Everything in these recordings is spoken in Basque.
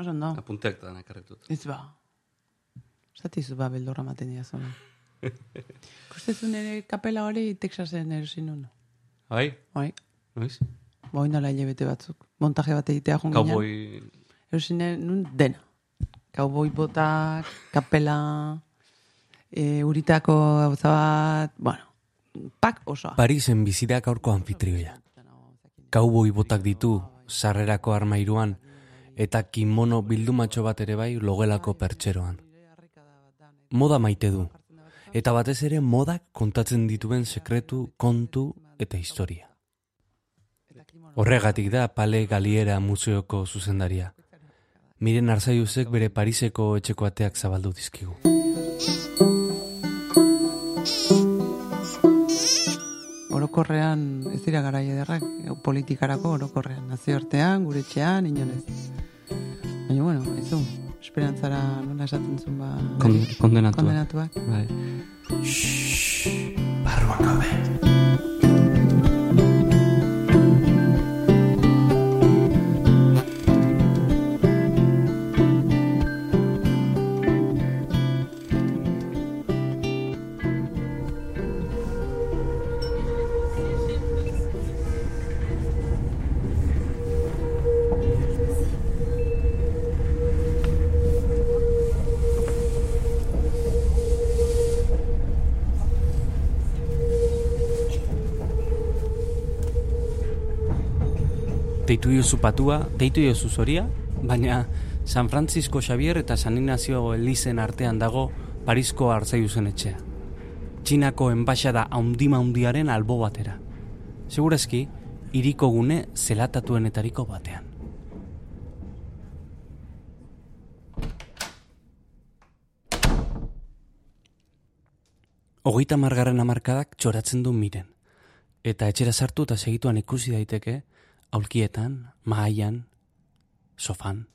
oso ondo. Apunteak da nakarretut. Ez ba. Zati zu ba, beldorra maten dira zona. Kustezu nire kapela hori Texasen erosin nun. Bai? Bai, Noiz? boi nola hilabete batzuk. Montaje bat egitea joan ginen. Cowboy... Erosin nun dena. Cowboy botak, kapela, e, uritako gauza bat, bueno, pak osoa. Parisen bizidak aurko anfitrioia. Kauboi botak ditu, sarrerako armairuan, eta kimono bildumatxo bat ere bai logelako pertseroan. Moda maite du, eta batez ere modak kontatzen dituen sekretu, kontu eta historia. Horregatik da Pale Galiera museoko zuzendaria. Miren Arzaiuzek bere Pariseko etxeko ateak zabaldu dizkigu. Orokorrean ez dira garai ederrak, politikarako orokorrean, nazioartean, gure etxean, inonez. Baina, bueno, ez du, esperantzara nola esaten zuen ba... Kon, kondenatua. kondenatuak. Bai. Barruan gaude. Deitu jozu patua, deitu jozu zoria, baina San Francisco Xavier eta San Ignacio Elizen artean dago Parisko Arzaiuzen etxea. Txinako enbaixada haundima haundiaren albo batera. Segurazki, iriko gune zelatatuenetariko batean. Hogeita margarren amarkadak txoratzen du miren. Eta etxera sartu eta segituan ikusi daiteke, aulkietan, mahaian, sofan.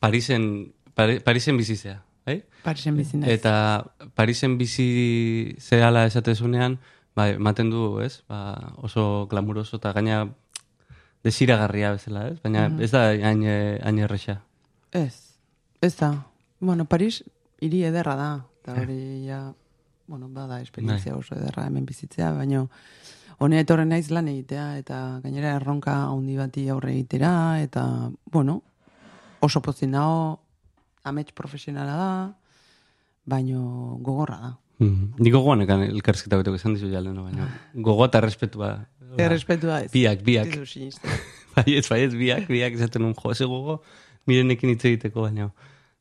Parisen, Pari, Parisen bizizea, bai? Parisen bizi naiz. Eta Parisen bizi zehala esatezunean, bai, ematen du, ez? Ba, oso glamuroso eta gaina desiragarria bezala, ez? Baina ez da hain eh, hain erresa. Ez, ez da. Bueno, Paris hiri ederra da. Eta hori ja, bueno, bada esperientzia Bai. oso ederra hemen bizitzea, baina honea etorren naiz lan egitea, eta gainera erronka handi bati aurre egitera, eta, bueno, oso pozin dago, amets profesionala da, baino gogorra da. Mm. Ni gogoan ekan elkarrizketa betok esan dizu jalen, baina gogoa eta respetua. Errespetua ez. Biak, biak. Baiez, baiez, biak, biak esaten un jo, eze gogo, mirenekin hitz egiteko, baina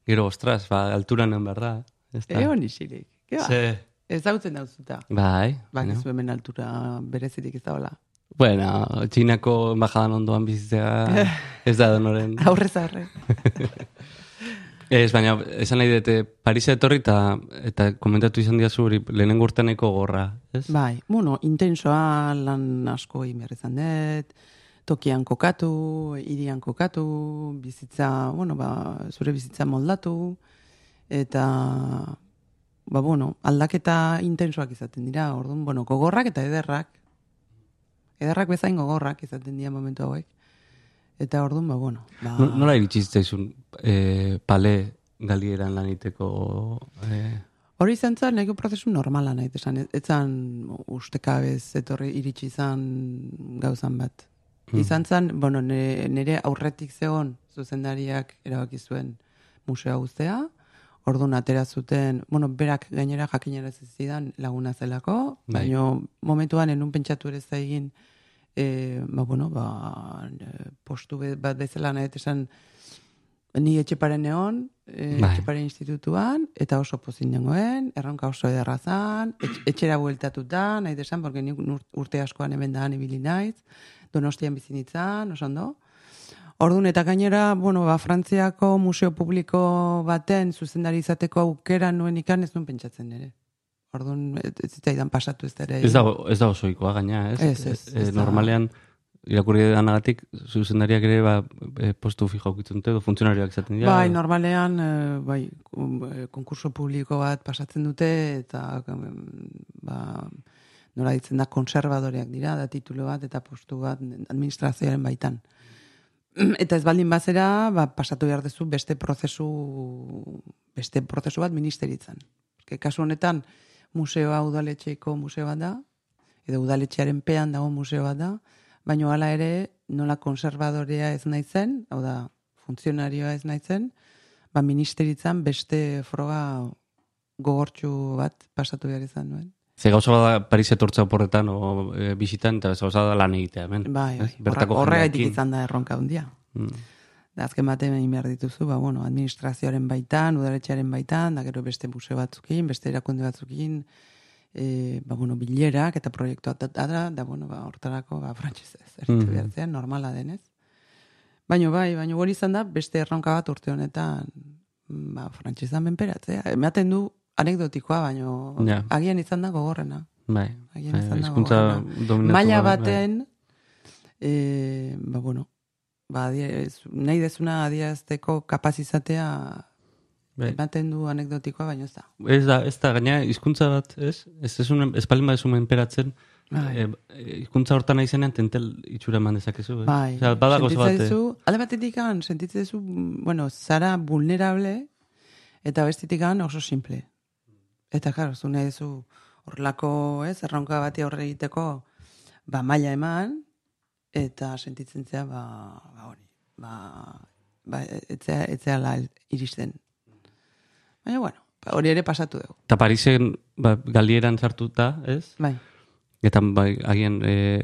gero, ostras, ba, alturan behar da. Ez da. Egon isirik. Ke ba? Ze, Ez dautzen dauzuta. bai, Ba, ez hemen altura berezirik ez da hola. Bueno, txinako embajadan ondoan bizitzea ez da donoren. Aurrez aurre. Ez, baina, esan nahi dute, Parisa etorri eta, eta komentatu izan diazu hori lehenengo urteneko gorra, ez? Bai, bueno, intensoa lan asko behar izan dut, tokian kokatu, irian kokatu, bizitza, bueno, ba, zure bizitza moldatu, eta, ba, bueno, aldaketa intensoak izaten dira, orduan, bueno, gogorrak eta ederrak, ederrak bezain gogorrak izaten dira momentu hauek, eta orduan, ba, bueno, ba, No- Nola iritsi zitzaizun e, pale galieran lan egiteko e, Hori izan zen, nahiko prozesu normala nahi esan. Ez zan ustekabez etorri iritsi izan gauzan bat. Izan zen, bueno, nire, nire aurretik zegon zuzendariak erabaki zuen museo uztea, orduan atera zuten, bueno, berak gainera jakinera zidan laguna zelako, Bai. baina momentuan enun pentsatu ere zaigin, e, ba, bueno, ba, e, postu be- bat bezala nahi esan, ni etxeparen egon, e, Bai. etxeparen institutuan, eta oso pozin nengoen, erronka oso ederra zan, etx, etxera bueltatuta, nahi desan, porque ur- urte askoan hemen da ibili naiz, donostian bizinitzan, oso ondo. Orduan, eta gainera, bueno, ba, Frantziako museo publiko baten zuzendari izateko aukera nuen ikan ez nuen pentsatzen ere. Orduan, ez ez zitzaidan pasatu ez ere. ez da, ez da osoikoa gaina, ez? Ez, ez, E, ez da. normalean, irakurri danagatik, zuzendariak ere ba, e, postu fijo aukitzen dute, funtzionarioak izaten dira. Bai, normalean, eh, bai, eh, konkurso publiko bat pasatzen dute, eta em, ba, nola ditzen da, konservadoreak dira, da titulo bat, eta postu bat administrazioaren baitan. Eta ez baldin bazera, ba, pasatu behar duzu beste prozesu, beste prozesu bat ministeritzan. Ke kasu honetan, museoa udaletxeiko museo bat da, edo udaletxearen pean dago museo bat da, baina hala ere, nola konservadorea ez naizen, hau da, funtzionarioa ez naizen, ba, ministeritzan beste froga gogortxu bat pasatu behar izan nuen. Ze gauza bada Paris etortza oporretan o e, bisitan, eta gauza da lan egitea, hemen. Bai, horregaitik jendeekin. izan da erronka handia. Mm. Da azken batean egin behar dituzu, ba, bueno, administrazioaren baitan, udaletxearen baitan, da gero beste museo batzukin, beste erakunde batzukin, e, ba, bueno, bilerak eta proiektuak da, da, bueno, ba, hortarako, ba, frantxezez, Mhm. behar zen, normala denez. Baina bai, baina hori izan da, beste erronka bat urte honetan, ba, frantxezan menperatzea. Ematen du anekdotikoa, baino Ja. agian izan da gogorrena. Bai, Agian bai, izan da hizkuntza gogorrena. Maila gabe, bai. baten, e, ba, bueno, ba, adiez, nahi dezuna adierazteko kapaz izatea Bai. ematen du anekdotikoa, baina ez da. Ez da, ez da, gaina hizkuntza bat, ez? Ez ez unen, ez palin badezu menperatzen, Bai. e, e, hortan naizenean tentel itxura eman dezakezu, ez? Bai, Osea, bada gauza bat, sentitzen duzu, alde batetik an, sentitzen duzu, bueno, zara vulnerable, eta bestetik an oso simple. Eta, klar, zu nahi duzu horrelako, ez, erronka bati aurre egiteko, ba, maila eman, eta sentitzen zea, ba, ba hori, ba, ba, etzea, etzea la iristen. Baina, bueno, ba, hori ere pasatu dugu. Eta Parisen, ba, galieran sartuta, ez? Bai, Eta bai, agian e,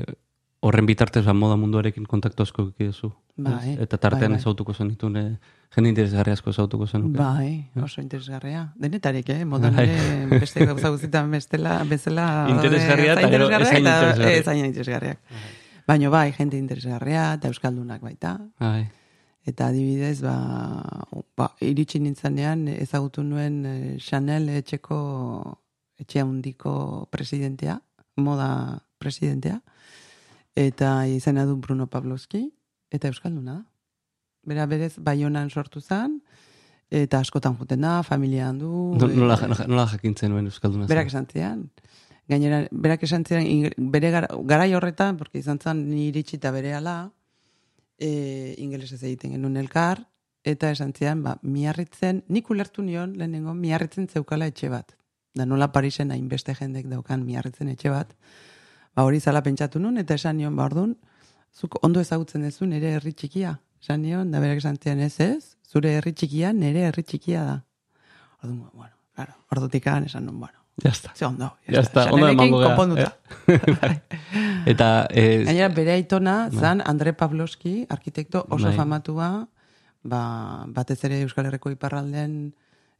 horren bitartez ba, moda munduarekin kontaktu asko duzu. Bai, Eta tartean bai, bai. ezautuko zenitun, e, jende interesgarri asko ezautuko zenuke. bai, oso interesgarria. Denetarik, eh? Modan Bai. ere beste gauza guztietan bestela, bezala... Interesgarria eta gero interesgarriak ez hain eta interesgarriak. Baina bai, jente interesgarria eta euskaldunak baita. Bai. Eta adibidez, ba, ba, iritsi nintzanean ezagutu nuen eh, Chanel etxeko etxe handiko presidentea, moda presidentea, eta izena du Bruno Pavlovski, eta euskalduna. Bera berez, baionan sortu zen, eta askotan juten da, familian du. No- Nola, eh, nola, nola jakintzen nuen Euskalduna. Berak esan zidan. Gainera, berak esan zidan, ing- bere gara, garai horretan, porque izan zen ni iritsi eta bere ala, e, ingelesez egiten genuen elkar, eta esan zidan, ba, miarritzen, nik ulertu nion, lehenengo, miarritzen zeukala etxe bat. Da nola Parisen hainbeste jendek daukan miarritzen etxe bat. Ba, hori zala pentsatu nun, eta esan nion, ba, orduan, zuk ondo ezagutzen duzu nire herri txikia. Esan nion, da berak esan ez ez, zure herri txikia nire herri txikia da. Orduan, bueno, claro, ordutik esan nun, bueno, Ya está. Ze ondo. Ya está, ondo emango gara, konponduta. Eta, e, Gainera, bere aitona, zan Andre Pavlovski, arkitekto oso Bai. famatua, ba, batez ere Euskal Herriko iparraldean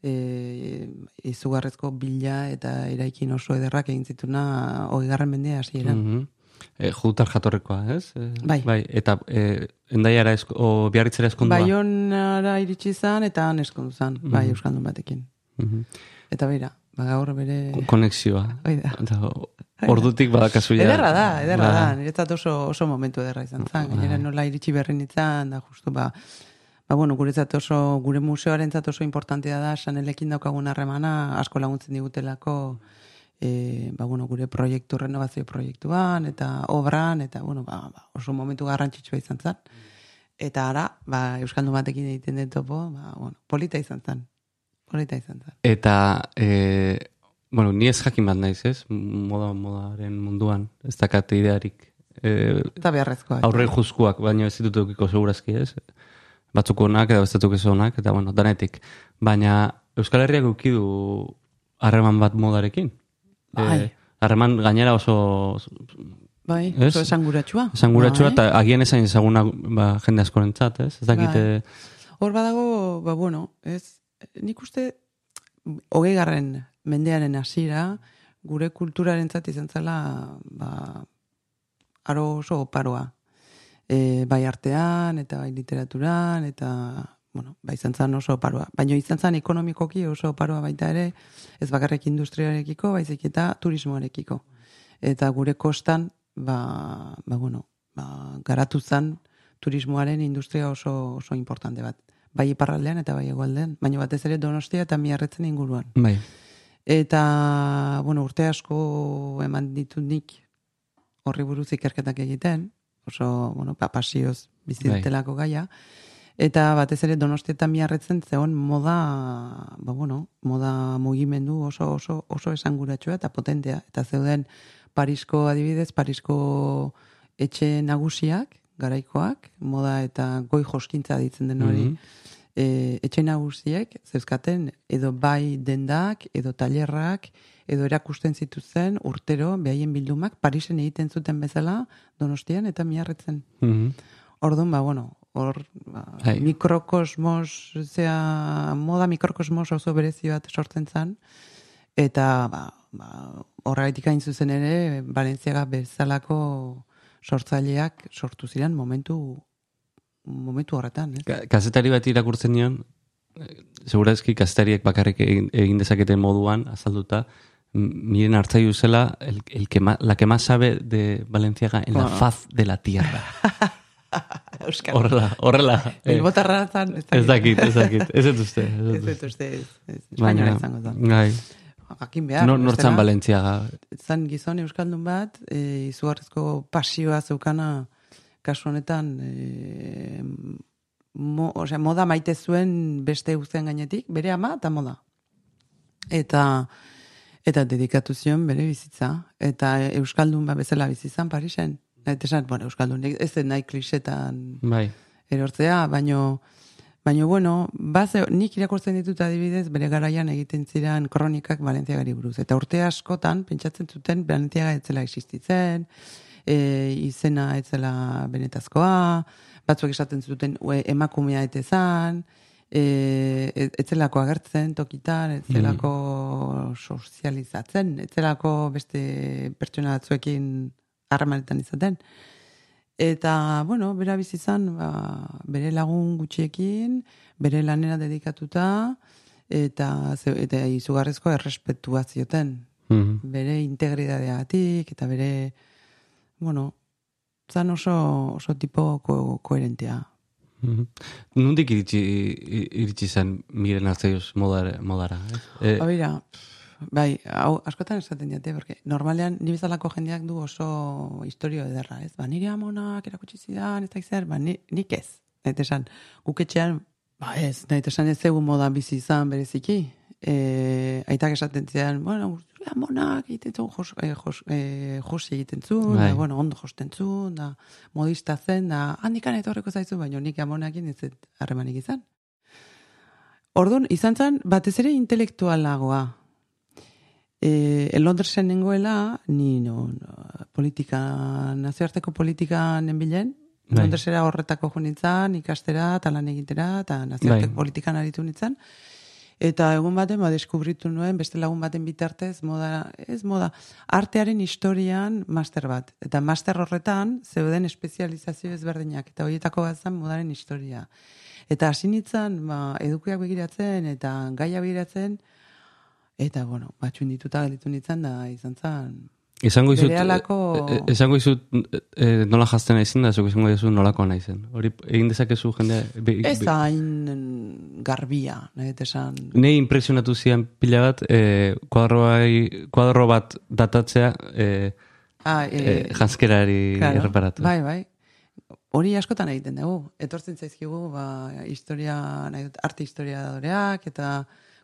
e, izugarrezko bila eta eraikin oso ederrak egin zituna hogeigarren mendea hasieran. mhm. E, jutar jatorrekoa, ez? E, Bai. bai. Eta e, endaiara esko, o biarritzera eskondua. Baionara iritsi zan eta han eskondu zan, bai Mhm. Euskaldun batekin. Mhm. Eta beira, ba gaur bere... Konexioa. Hoi da. Eta, ordutik badakazu ja. Ederra da, ederra Ba, da. Niretzat oso, oso momentu ederra izan zen. Gainera nola iritsi berri nintzen, da justu ba, ba bueno, guretzat oso, gure museoarentzat oso importantea da, sanelekin daukagun harremana, asko laguntzen digutelako, e, ba, bueno, gure proiektu, renovazio proiektuan, eta obran, eta bueno, ba, ba, oso momentu garrantzitsua izan zen. Eta ara, ba, Euskaldu batekin egiten den topo, ba, bueno, polita izan zen. Polita izan zen. Eta, e, bueno, ni ez jakin bat naiz, ez? Moda, modaren munduan, ez dakat idearik. E, Eta beharrezkoa. aurre juzkuak, baina ez ditut eukiko segurazki, ez? Batzuk onak, eta bestetuk ez onak, eta bueno, danetik. Baina Euskal Herriak eukidu harreman bat modarekin. Bai. E, harreman gainera oso Bai, Ez? oso esanguratsua. esanguratsua, Bai. eta agian ezain ezaguna ba, jende askorentzat, ez? Ez dakite... Hor badago, ba bueno, ez, nik uste, hogei garren mendearen hasiera gure kulturarentzat izan zela, ba, aro oso oparoa. E, bai artean, eta bai literaturan, eta, bueno, bai izan zen oso oparoa. Baina izan zen ekonomikoki oso oparoa baita ere, ez bakarrik industriarekiko, baizik eta turismoarekiko. Eta gure kostan, ba, ba bueno, ba, garatu zen turismoaren industria oso, oso importante bat. Bai iparraldean eta bai egualdean, baina batez ere donostia eta miarretzen inguruan. Bai. Eta, bueno, urte asko eman ditut nik horri buruz ikerketak egiten, oso, bueno, pa, pasioz Bai. Eta batez ere donostietan miarretzen zegoen moda, ba, bueno, moda mugimendu oso, oso, oso esanguratsua eta potentea. Eta zeuden Parisko adibidez, Parisko etxe nagusiak, garaikoak, moda eta goi joskintza ditzen den hori, Mhm. e, etxe nagusiek zeuzkaten edo bai dendak, edo tailerrak, edo erakusten zituzen urtero behaien bildumak Parisen egiten zuten bezala Donostian eta miarretzen. Mhm. Orduan, ba, bueno, hor ba, Bai. mikrokosmos, zea, moda mikrokosmos oso berezi bat sortzen zen, eta ba, ba, horregatik hain zuzen ere, Balentziaga bezalako sortzaileak sortu ziren momentu momentu horretan? Ka- Kazetari bat irakurtzen nion, eh, segurazki kazetariek bakarrik egin, egin dezaketen moduan, azalduta, miren hartzaiu zela el, el que ma, la que más sabe de Valenciaga en la Bueno. faz de la tierra. Euskal. Horrela, horrela. eh, Bilbotarra zan, ez ez dakit, ez dakit. Ez dut uste. Ez Ez uste. ez, ez, espainola izango da. Bai. Jakin behar. Nor, nortzan Valenciaga. zan gizon euskaldun bat, e, izugarrizko pasioa zeukana kasu honetan e, mo, osea, moda maite zuen beste guztien gainetik, bere ama eta moda. Eta eta dedikatu zion bere bizitza. Eta euskaldun bat bezala bizizan Parisen. Eta esan, bueno, euskaldun ez zen nahi klisetan Bai. erortzea, baino baino bueno, baze, nik irakurtzen ditut adibidez bere garaian egiten ziren kronikak Balentziagari buruz. Eta urte askotan pentsatzen zuten Balentziaga etzela existitzen, e, izena etzela benetazkoa, batzuk esaten zuten ue, emakumea etezan, e, etzelako agertzen tokitan, etzelako sozializatzen, etzelako beste pertsona batzuekin harremanetan izaten. Eta, bueno, bera bizi izan, ba, bere lagun gutxiekin, bere lanera dedikatuta, eta, eta izugarrizko errespetua zioten. Mhm. Bere integridadeagatik, eta bere, bueno, zan oso, oso tipo ko, koherentea. Mhm. Nundik iritsi, iritsi zen miren hartzaiuz modara? modara eh? Ba, bera, bai, hau askotan esaten diate, porque normalean ni bezalako jendeak du oso historio ederra, ez? Ba, nire amonak erakutsi zidan, ez da zer, ba, ni, nik ez. Eta esan, guk etxean, ba ez, nahi esan ez egun moda bizi izan bereziki. E, aitak esaten zidan, bueno, zure amonak egiten zuen, jos, e, jos, e, josi egiten zuen, Bai. da, bueno, ondo josten zuen, da, modista zen, da, handikan etorreko zaizu, baina nik amonakin ez harremanik izan. Orduan, izan zen, batez ere intelektualagoa. E, Londresen nengoela, ni no, no, politika, nazioarteko politika nenbilen, Bai. Londresera horretako jo nintzen, ikastera, eta lan egitera, eta nazioarteko Bai. politikan aritu nintzen. Eta egun baten, ba, deskubritu nuen, beste lagun baten bitartez, moda, ez moda, artearen historian master bat. Eta master horretan, zeuden espezializazio ezberdinak, eta horietako bat zen modaren historia. Eta hasi nintzen, ba, edukiak begiratzen, eta gaia begiratzen, eta, bueno, batxun dituta gelditu nintzen, da izan zen, Esango izut, Berehalako- e, e, esango izut e, nola jazten naizen da, zuk esango dizu nolakoa naizen. Hori egin dezakezu jende... Be, ez be- hain garbia, nahi esan, Nei impresionatu zian pila bat, e, kuadroai, kuadro bat datatzea e, ah, e, janskerari Claro, erreparatu. Bai, bai. Hori askotan egiten dugu. Etortzen zaizkigu, ba, historia, nahi arte historiadoreak eta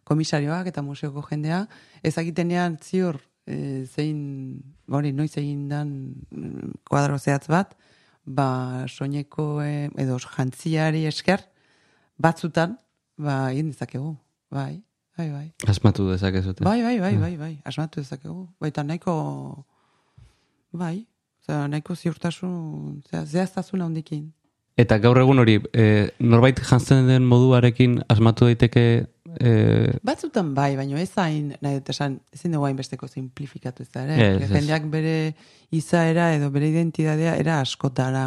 komisarioak eta museoko jendea, ezagitenean ziur e, zein, hori, noiz egin dan mm, kuadro zehatz bat, ba, soineko e, edo jantziari esker, batzutan, ba, egin dezakegu. Bai, bai, bai. Asmatu dezakezute. Bai, bai, bai, bai, bai, asmatu dezakegu. Baita nahiko, bai, Osea, nahiko ziurtasun, zera, zehaztasun handikin. Eta gaur egun hori, e, norbait jantzen den moduarekin asmatu daiteke e, Batzutan bai, baina ez hain, nahi dut esan, ezin dugu hainbesteko simplifikatu ez da, ere? Jendeak bere izaera edo bere identidadea era askotara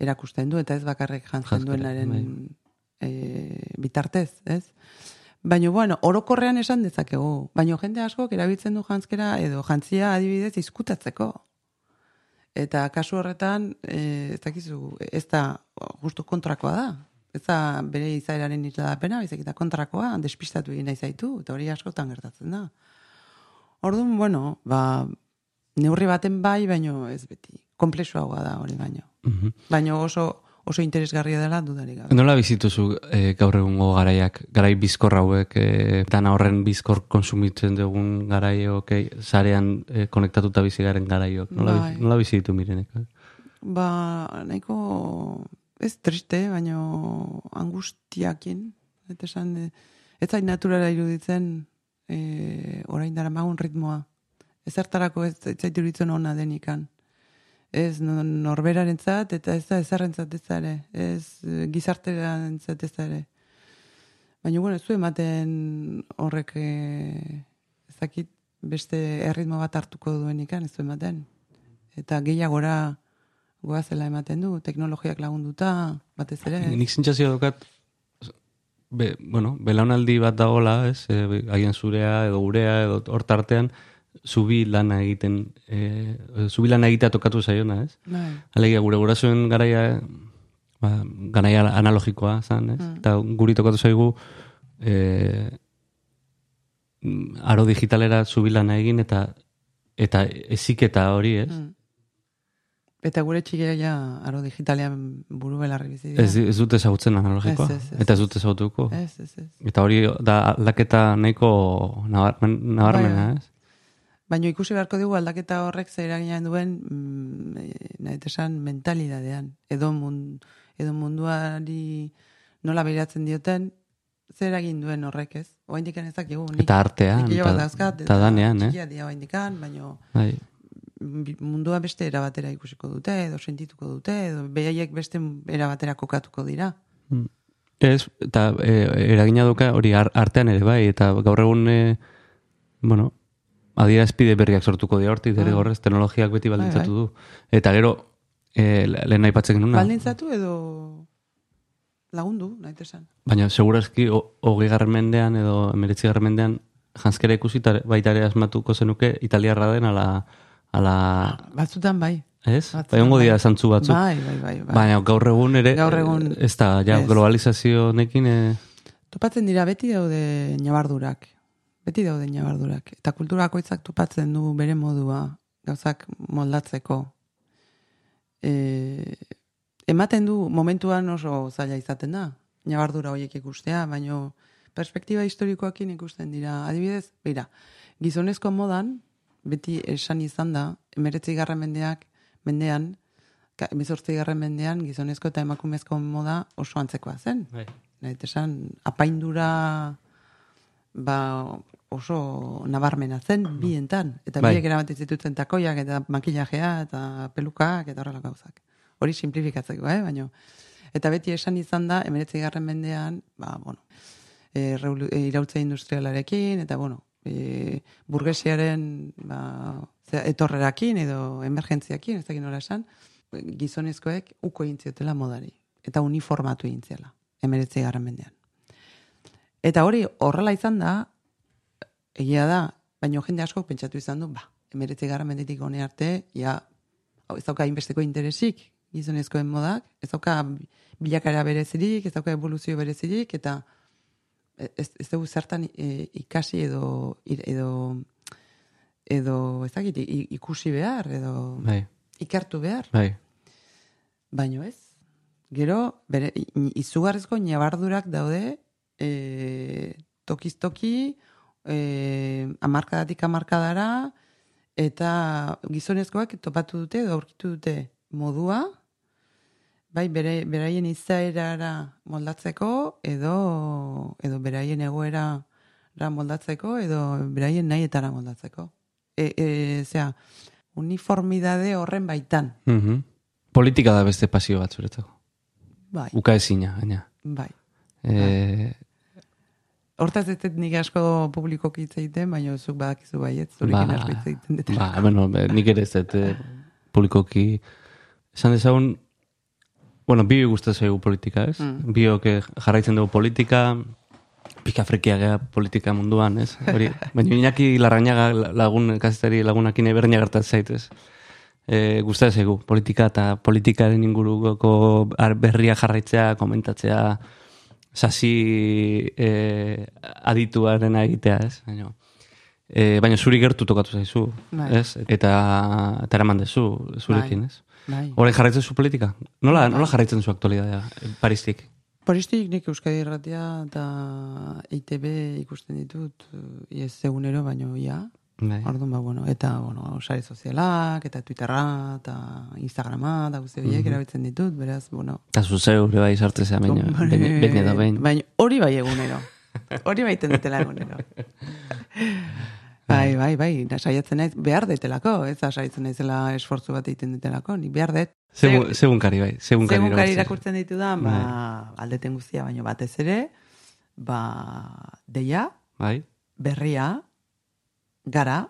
erakusten du, eta ez bakarrik jantzen duenaren bai. e, bitartez, ez? Baina, bueno, orokorrean esan dezakegu. Baina jende askok erabiltzen du jantzkera edo jantzia adibidez izkutatzeko. Eta kasu horretan, e, ez dakizu, ez da justu kontrakoa da. Ez da bere izaeraren isladapena, baizik eta kontrakoa, despistatu egin nahi zaitu, eta hori askotan gertatzen da. Orduan, bueno, ba, neurri baten bai, baino ez beti. Komplexuagoa da hori baino. Mhm. Baina oso oso interesgarria dela dudarik gabe. Nola bizituzu e, gaur egungo garaiak, garai bizkor hauek, e, dana horren bizkor konsumitzen dugun garaiok, e, zarean e, konektatuta bizi garen garaiok, nola, Bai. nola bizitu mirenek? Ba, nahiko ez triste, baina angustiakin, eta esan, e, ez zait naturala iruditzen e, orain dara magun ritmoa. Ezertarako ez, ez zait iruditzen ona denikan. Ez no- norberarentzat eta ez da ezarrentzat ez da ere. Ez e, gizarterantzat ez da ere. Baina, bueno, ez du ematen horrek e, ez dakit beste erritmo bat hartuko duenikan, ez du ematen. Eta gehiagora goazela ematen du, teknologiak lagunduta, batez ere. Nik zintzazio dukat, be, bueno, belaunaldi bat dagola, ez, e, haien zurea, edo gurea, edo hor tartean, zubi lana egiten, e, zubi lana egitea tokatu zaiona, ez? Bai. Alegia, gure gurasoen garaia, ba, garaia analogikoa, zan, ez? Mm. Eta guri tokatu zaigu, e, aro digitalera zubilana egin, eta eta eziketa hori, ez? Mm. Eta gure txikia ja aro digitalean buru belarri bizi dira. Ez, ez dute ezagutzen analogikoa, eta ez dute ezagutuko. Ez, ez, ez. Eta hori da aldaketa nahiko nabarmen, nabarmena, Bai, bai. ez? Baina ikusi beharko dugu aldaketa horrek zer eragina duen mm, nahi esan mentalidadean. Edo, mund, edo munduari nola behiratzen dioten, zer egin duen horrek ez. Oaindik ez dakigu. Eta artean, nik eta, eta, dauzkat, eta danean, eh? Txikia dira oaindikan, baina Bai. Mundua beste era batera ikusiko dute, edo sentituko dute, edo behaiek beste era batera kokatuko dira. Mm. Ez, eta e, eragina duka hori ar- artean ere bai, eta gaur egun, e, bueno, adierazpide berriak sortuko dira hortik, Ah. derrigorrez, teknologiak beti baldintzatu bai. du. Eta gero, e, lehen aipatzen genuna, Baldintzatu edo lagundu, nahi esan. baina segurazki ho- hogei garren mendean edo emeretzi garren mendean janskera ikusi eta baita ere asmatuko zenuke italiarra den ala, ala Batzutan bai. ez? Batzutan Bai, ongo dira bai. zantzu batzuk. Bai, bai, bai. bai. Baina gaur egun ere, Gaur egun- ez da, ja, ez. globalizazio nekin, e, Topatzen dira beti daude nabardurak. Beti daude nabardurak. Eta kulturakoitzak topatzen du bere modua gauzak moldatzeko. E, ematen du momentuan oso zaila izaten da. Nabardura horiek ikustea, baino perspektiba historikoakin ikusten dira. Adibidez, beira, gizonezko modan, beti esan izan da, emeretzi garren mendeak, mendean, emezortzi garren mendean, gizonezko eta emakumezko moda oso antzekoa zen. bai. Nahi esan, apaindura ba, oso nabarmena zen bientan. Eta Bai. biek eramaten zituzten takoiak eta makillajea eta pelukak eta horrela gauzak. Hori simplifikatzeko, eh? baina. Eta beti esan izan da, emeretzi garren mendean, ba, bueno, e, reulu- e, iraultza industrialarekin, eta bueno, e, burgesiaren ba, etorrerakin edo emergentziakin, ez dakit nola esan, gizonezkoek uko intziotela modari. Eta uniformatu intziela, emeretzi garren mendean. Eta hori horrela izan da, egia da, baina jende asko pentsatu izan du, ba, emeretzi garren mendetik hone arte, ja, ez dauka inbesteko interesik gizonezkoen modak, ez dauka bilakara berezirik, ez dauka evoluzio berezirik, eta ez, ez dugu zertan e, ikasi edo, edo, edo, ez dakit, ikusi behar, edo Bai, ikertu behar. bai. Baino ez. Gero, bere, izugarrizko nabardurak daude, e, tokiz toki, e, amarkadatik amarkadara, eta gizonezkoak topatu dute, edo aurkitu dute modua, bai, bere, beraien izaerara moldatzeko, edo, edo beraien egoera moldatzeko, edo beraien nahietara moldatzeko. E, e, zera, uniformidade horren baitan. Mhm. Politika da beste pasio bat zuretzako. Bai, Uka ezina, gaina. bai. E, Hortaz ez dut nik asko publikoki hitz egiten, baina zuk badakizu baiet, zurekin Ba, asko hitz egiten dut. ba, bueno, nik ere ez dut eh, publikoki esan dezagun bueno, bi gustatzen zaigu politika, ez? Mm. Biok jarraitzen dugu politika, pika frekia gea politika munduan, ez? Hori, baina inaki larrañaga lagun, kazetari lagunakin ebernia gertatzen zaitez. E, gustatzen zaigu politika eta politikaren inguruko berria jarraitzea, komentatzea, sasi e, adituaren egitea, ez? Baina, e, baina zuri gertu tokatu zaizu, Bai. ez? Eta, eta eraman dezu zurekin, Bai. ez? Bai. Horren jarraitzen zu politika? Nola, nola jarraitzen zu aktualidadea, eh, Paristik? Poristik nik Euskadi Irratia eta ITB ikusten ditut, eh, ez egunero baino ia. Bai. Orduan, ba, bueno, eta, bueno, sare sozialak, eta Twitterra, eta Instagrama, eta guzti horiek erabiltzen ditut, beraz, bueno. Eta zuzeu ere bai baina, hombre, behin behin edo behin. Baina hori bai egunero. Hori bai dutela egunero. Bai, bai, bai, na, saiatzen naiz, behar detelako, ez da saiatzen naizela esfortzu bat egiten dutelako, ni behar det. Segun, segun kari bai, segun kari Segun kari irakurtzen. irakurtzen ditudan, ba, aldeten guztia, baino batez ere, ba, deia, Bai, berria, gara,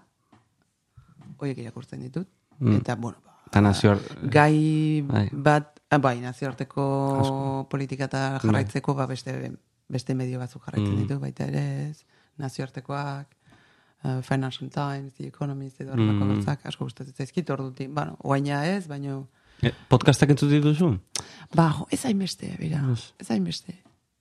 horiek irakurtzen ditut, Mm. eta, bueno, ba, eta nazio gai Bai. bat, ah, bai, nazioarteko politika eta jarraitzeko, ba, beste, beste medio batzuk jarraitzen Mm. ditu, baita ere ez, nazioartekoak, uh, Financial Times, The Economist, edo Mm. horrelako gauzak, asko gustatzen zaizkit, ordutik, bueno, oaina ez, baino, Eh, podcastak entzut dituzu? ba, jo, ez hainbeste, bera, Ez. ez hainbeste,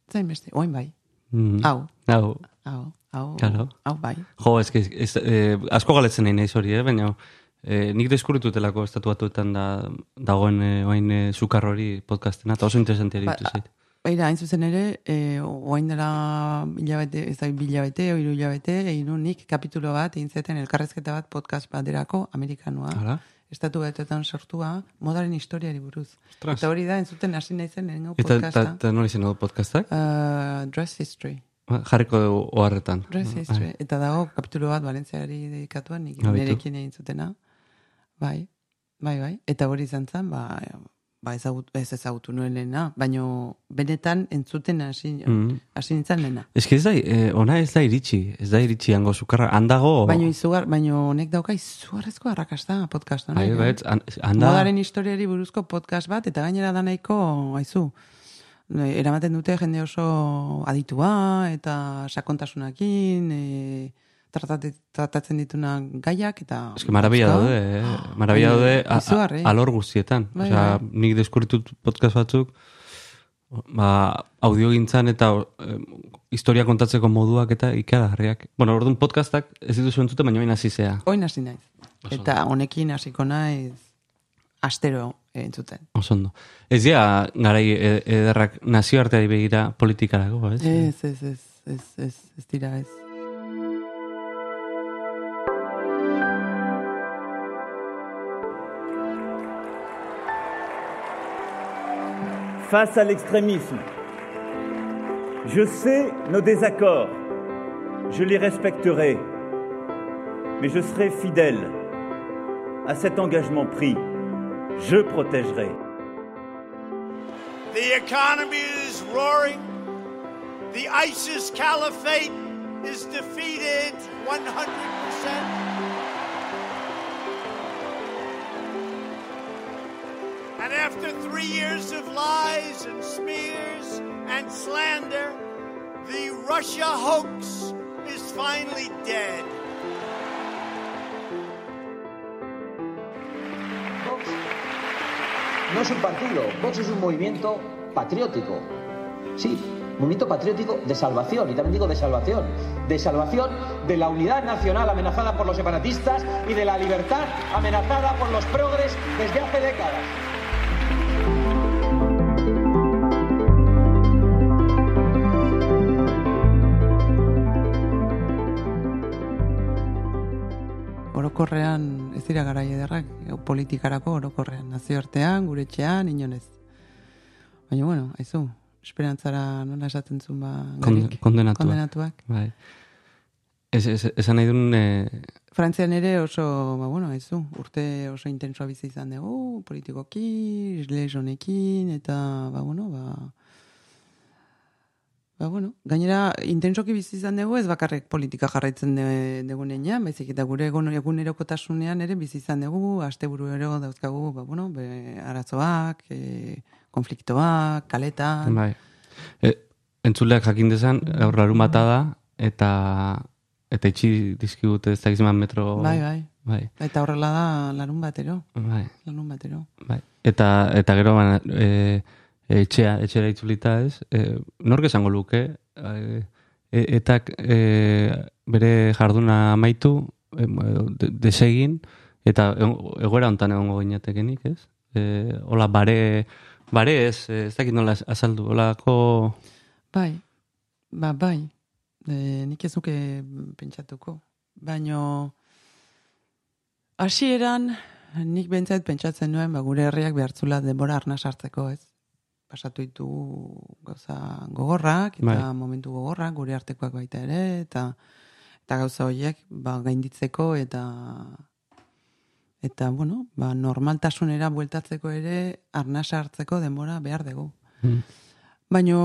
ez hainbeste, oain bai, Mm. hau, Hau, hau, hau, Claro. hau bai, Jo, ez, ez, ez eh, asko galetzen nahi naiz hori, eh? baina eh, nik deskurritutelako estatu batuetan da, dagoen eh, oain eh, sukar hori podcastena, eta oso interesantia Ba, zait. Baina, hain zuzen ere, e, oain dela hilabete, ez da hilabete, oiru hilabete, egin nun nik kapitulo bat, egin zeten elkarrezketa bat podcast baterako, amerikanua, Hala? estatu batetan sortua, modaren historiari buruz. Ostras. Eta hori da, entzuten hasi lehenengo Eta, eta, podcasta. eta nola izan dugu podcastak? Uh, dress History. Ba, Jarriko dugu oharretan. Dress History. Eta dago kapitulo bat Valentziari dedikatuan, nik Ah, nerekin egin zutena. Bai, bai, bai. Eta hori izan zen, ba, ba ezagut, ez ezagutu nuen lehena, baino benetan entzuten hasi, Mm. hasi nintzen lehena. Ez ez da, eh, ona ez da iritsi, ez da iritsi hango sukarra, handago... Baino izugar, baino honek dauka izugarrezko arrakasta podcast honek. Bai, eh? bai, han- handa... Modaren historiari buruzko podcast bat, eta gainera da nahiko, haizu, eh, eramaten dute jende oso aditua, eta sakontasunakin, e, tratate, tratatzen dituna gaiak, eta... Marabia dauzka. daude, eh? marabia Baina, daude izugarri. alor guztietan. Bai, Osea, bai. nik deskurritut podcast batzuk, ba, audio gintzan eta eh, historia kontatzeko moduak eta ikaragarriak. Bueno, orduan podcastak ez dituzu entzute, baina baina zizea. Oin hasi naiz. Eta honekin hasiko naiz astero entzuten. Oso ondo. Ez dira, garai e- ederrak nazioarteari begira politikarako, ez? Ez, ez, ez, ez, ez, ez dira ez. Face à l'extrémisme. Je sais nos désaccords, je les respecterai, mais je serai fidèle à cet engagement pris. Je protégerai. The economy is roaring. The ISIS caliphate is defeated 100%. After three years of lies and smears and slander, the Russia hoax is finally dead. Vox no es un partido, Vox es un movimiento patriótico. Sí, movimiento patriótico de salvación, y también digo de salvación, de salvación de la unidad nacional amenazada por los separatistas y de la libertad amenazada por los progres desde hace décadas. Orokorrean ez dira garai ederrak, politikarako orokorrean, nazioartean, gure etxean, inonez. Baina, bueno, aizu, esperantzara nola esaten zuen ba, garik? kondenatuak. kondenatuak. Bai. Ez, ez, esan nahi duen, eh, Frantzian ere oso, ba, bueno, aizu, urte oso intensoa bizi izan dugu, politikoki, lesonekin, eta, ba, bueno, ba, Ba, bueno, gainera, intensoki bizi izan dugu ez bakarrik politika jarraitzen de- dugunean, baizik eta gure egun- egunerokotasunean ere bizi izan dugu, asteburu ero dauzkagu, ba, bueno, be, arazoak, e, konfliktoak, kaletan, bai. E, entzuleak jakin dezan, gaur larun bata da, eta eta itxi dizkigute ez dakizeman metro... bai, bai. Bai, Eta horrela da larun batero, bai, larun batero. bai. Eta, eta gero, ba, e, etxea, etxera itzulita ez, e, nork esango luke, e, e, etak e, bere jarduna amaitu, e, de- desegin, eta egoera hontan egongo ginatekenik, ez? E, hola, bare, bare ez, eh, ez dakit nola azaldu, holako... Bai, ba, bai. E, nik ez nuke pentsatuko. Baino, hasieran nik bentzait pentsatzen nuen, ba, gure herriak behartzula denbora arna sartzeko, ez? Pasatu ditu gauza gogorrak, eta Bai. momentu gogorrak, gure artekoak baita ere, eta eta gauza horiek ba, gainditzeko eta eta bueno, ba, normaltasunera bueltatzeko ere arna sartzeko denbora behar dugu. Mm. Baino,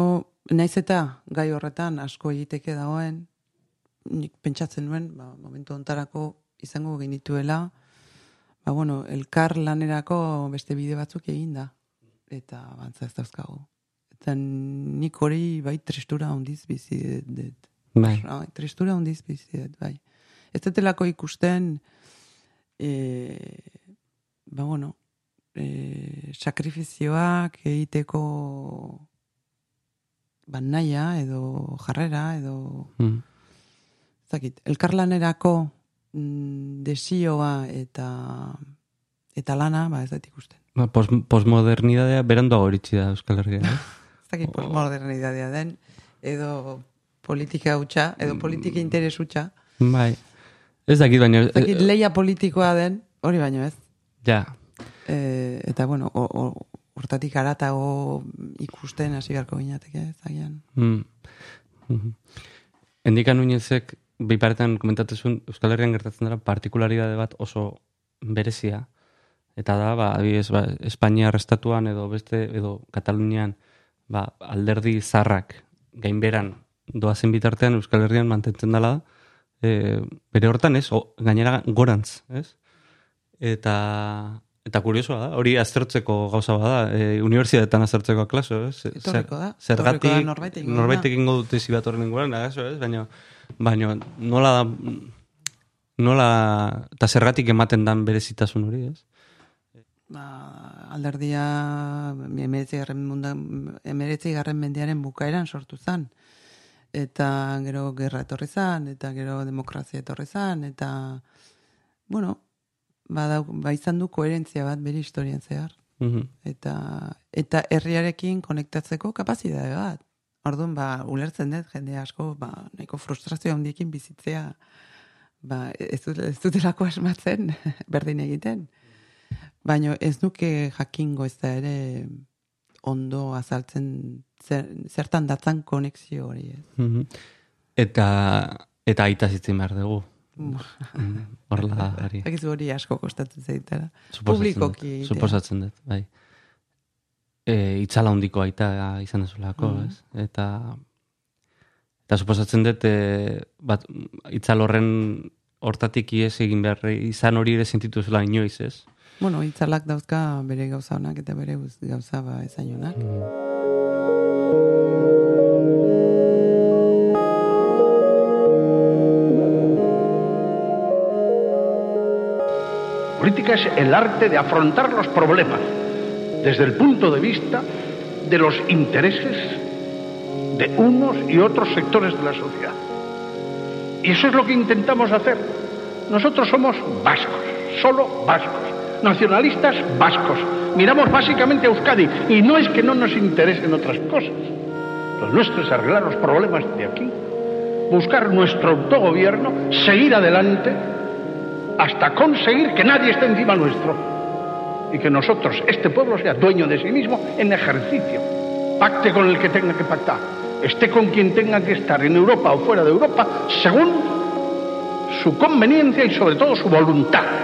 naiz eta gai horretan asko egiteke dagoen, nik pentsatzen nuen, ba, momentu ontarako izango genituela, ba, bueno, elkar lanerako beste bide batzuk egin da. Eta bantza ez dauzkagu. Eta nik hori bai tristura handiz bizi dut-. Bai. Bai, tristura handiz bizi dut, bai. Ez dutelako ikusten, e, ba, bueno, e, sakrifizioak egiteko ban naia edo jarrera edo Mm. ez dakit, elkarlanerako mm, desioa eta eta lana, ba ez dut ikusten. Ba, pos, posmodernidadea beranduago iritsi da Euskal Herria. eh? Ez dakit postmodernitatea den, edo politika hutsa, edo politika interes hutsa, bai. Ez dakit baina... ez dakit leia politikoa den, hori baino ez. Ja, E, eta bueno, hortatik aratago ikusten hasi beharko ginateke, ez agian. Mm. Mhm. Endikan nuinezek, biparetan komentatuzun, Euskal Herrian gertatzen dara partikularidade bat oso berezia. Eta da, ba, adibidez, ba, Espainiar estatuan edo beste, edo Katalunian, ba, alderdi zarrak gainberan doazen bitartean Euskal Herrian mantentzen dela, e, bere hortan ez, o, gainera gorantz, ez? Eta, eta kuriosoa da, hori aztertzeko gauza bada, e, unibertsitatean aztertzeko klaso, ez? Zer- da, Zergatik da norbait egingo duena. norbait egingo dute zi bat horren inguruan, agazo, ez? Baina, baina nola da, nola, eta zergatik ematen dan berezitasun hori, ez? Ba, alderdia emeretzi garren, mendiaren bukaeran sortu zen. Eta gero gerra etorri zen, eta gero demokrazia etorri zen, eta, bueno, ba, ba izan du koherentzia bat bere historian zehar. Mhm. Eta, eta herriarekin konektatzeko kapazidade bat. Orduan, ba, ulertzen dut, jende asko, ba, nahiko frustrazio handiekin bizitzea, ba, ez, dut, ez dutelako asmatzen, berdin egiten. Baina ez nuke jakingo ez da ere ondo azaltzen zer, zertan datzan konexio hori ez. Mhm. Eta, eta aita zitzen behar dugu. Mm, Horla hori. Zakizu hori asko kostatzen zaitara. Suposatzen Publikoki dut. Suposatzen dut, bai. E, itzala handiko aita izan dezulako, Mhm. ez? Eta eta suposatzen dut e, bat, itzal horren hortatik ies egin behar izan hori ere sentitu zela inoiz, ez? Bueno, itzalak dauzka bere gauza honak eta bere gauza ba ezainonak. Política es el arte de afrontar los problemas desde el punto de vista de los intereses de unos y otros sectores de la sociedad. Y eso es lo que intentamos hacer. Nosotros somos vascos, solo vascos, nacionalistas vascos. Miramos básicamente a Euskadi y no es que no nos interesen otras cosas. Lo nuestro es arreglar los problemas de aquí, buscar nuestro autogobierno, seguir adelante hasta conseguir que nadie esté encima nuestro y que nosotros, este pueblo, sea dueño de sí mismo en ejercicio. Pacte con el que tenga que pactar, esté con quien tenga que estar en Europa o fuera de Europa, según su conveniencia y sobre todo su voluntad.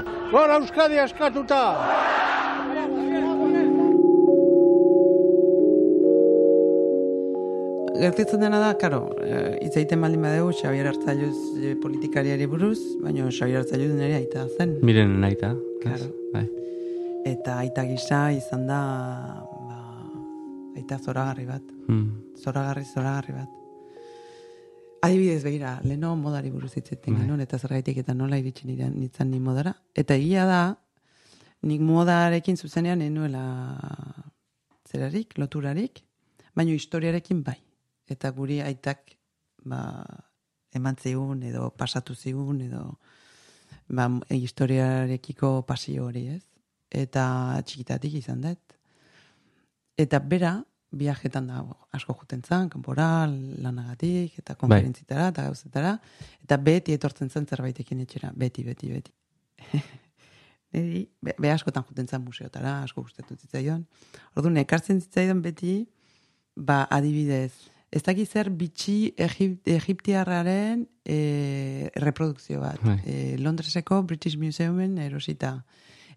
Gora Euskadi askatuta! Gertitzen dena da, karo, eh, hitz egiten baldin badegu Xabier Artzailuz eh, politikariari buruz, baina Xabier Artzailuz nire aita zen. Miren aita. Claro. Bai. Eta aita gisa izan da, ba, aita zoragarri bat. Mm. Zoragarri, zoragarri bat. Adibidez begira, leno modari buruz hitzeten Bai. genuen, eta zergaitik eta nola iritsi nirean nintzen ni modara. Eta egia da, nik modarekin zuzenean enuela zerarik, loturarik, baino historiarekin bai. Eta guri aitak ba, eman zigun edo pasatu zigun edo ba, historiarekiko pasio hori ez. Eta txikitatik izan dut. Eta bera, viajetan da asko juten zan, kanpora, lanagatik, eta konferentzitara, eta gauzetara, eta beti etortzen zen zerbaitekin etxera, beti, beti, beti. Niri, be, be askotan juten zan museotara, asko gustatu zitzaion. Orduan, ekartzen zitzaion beti, ba, adibidez, ez dakit zer bitxi Egip, egiptiarraren e, reprodukzio bat. Bai. E, Londreseko British Museumen erosita.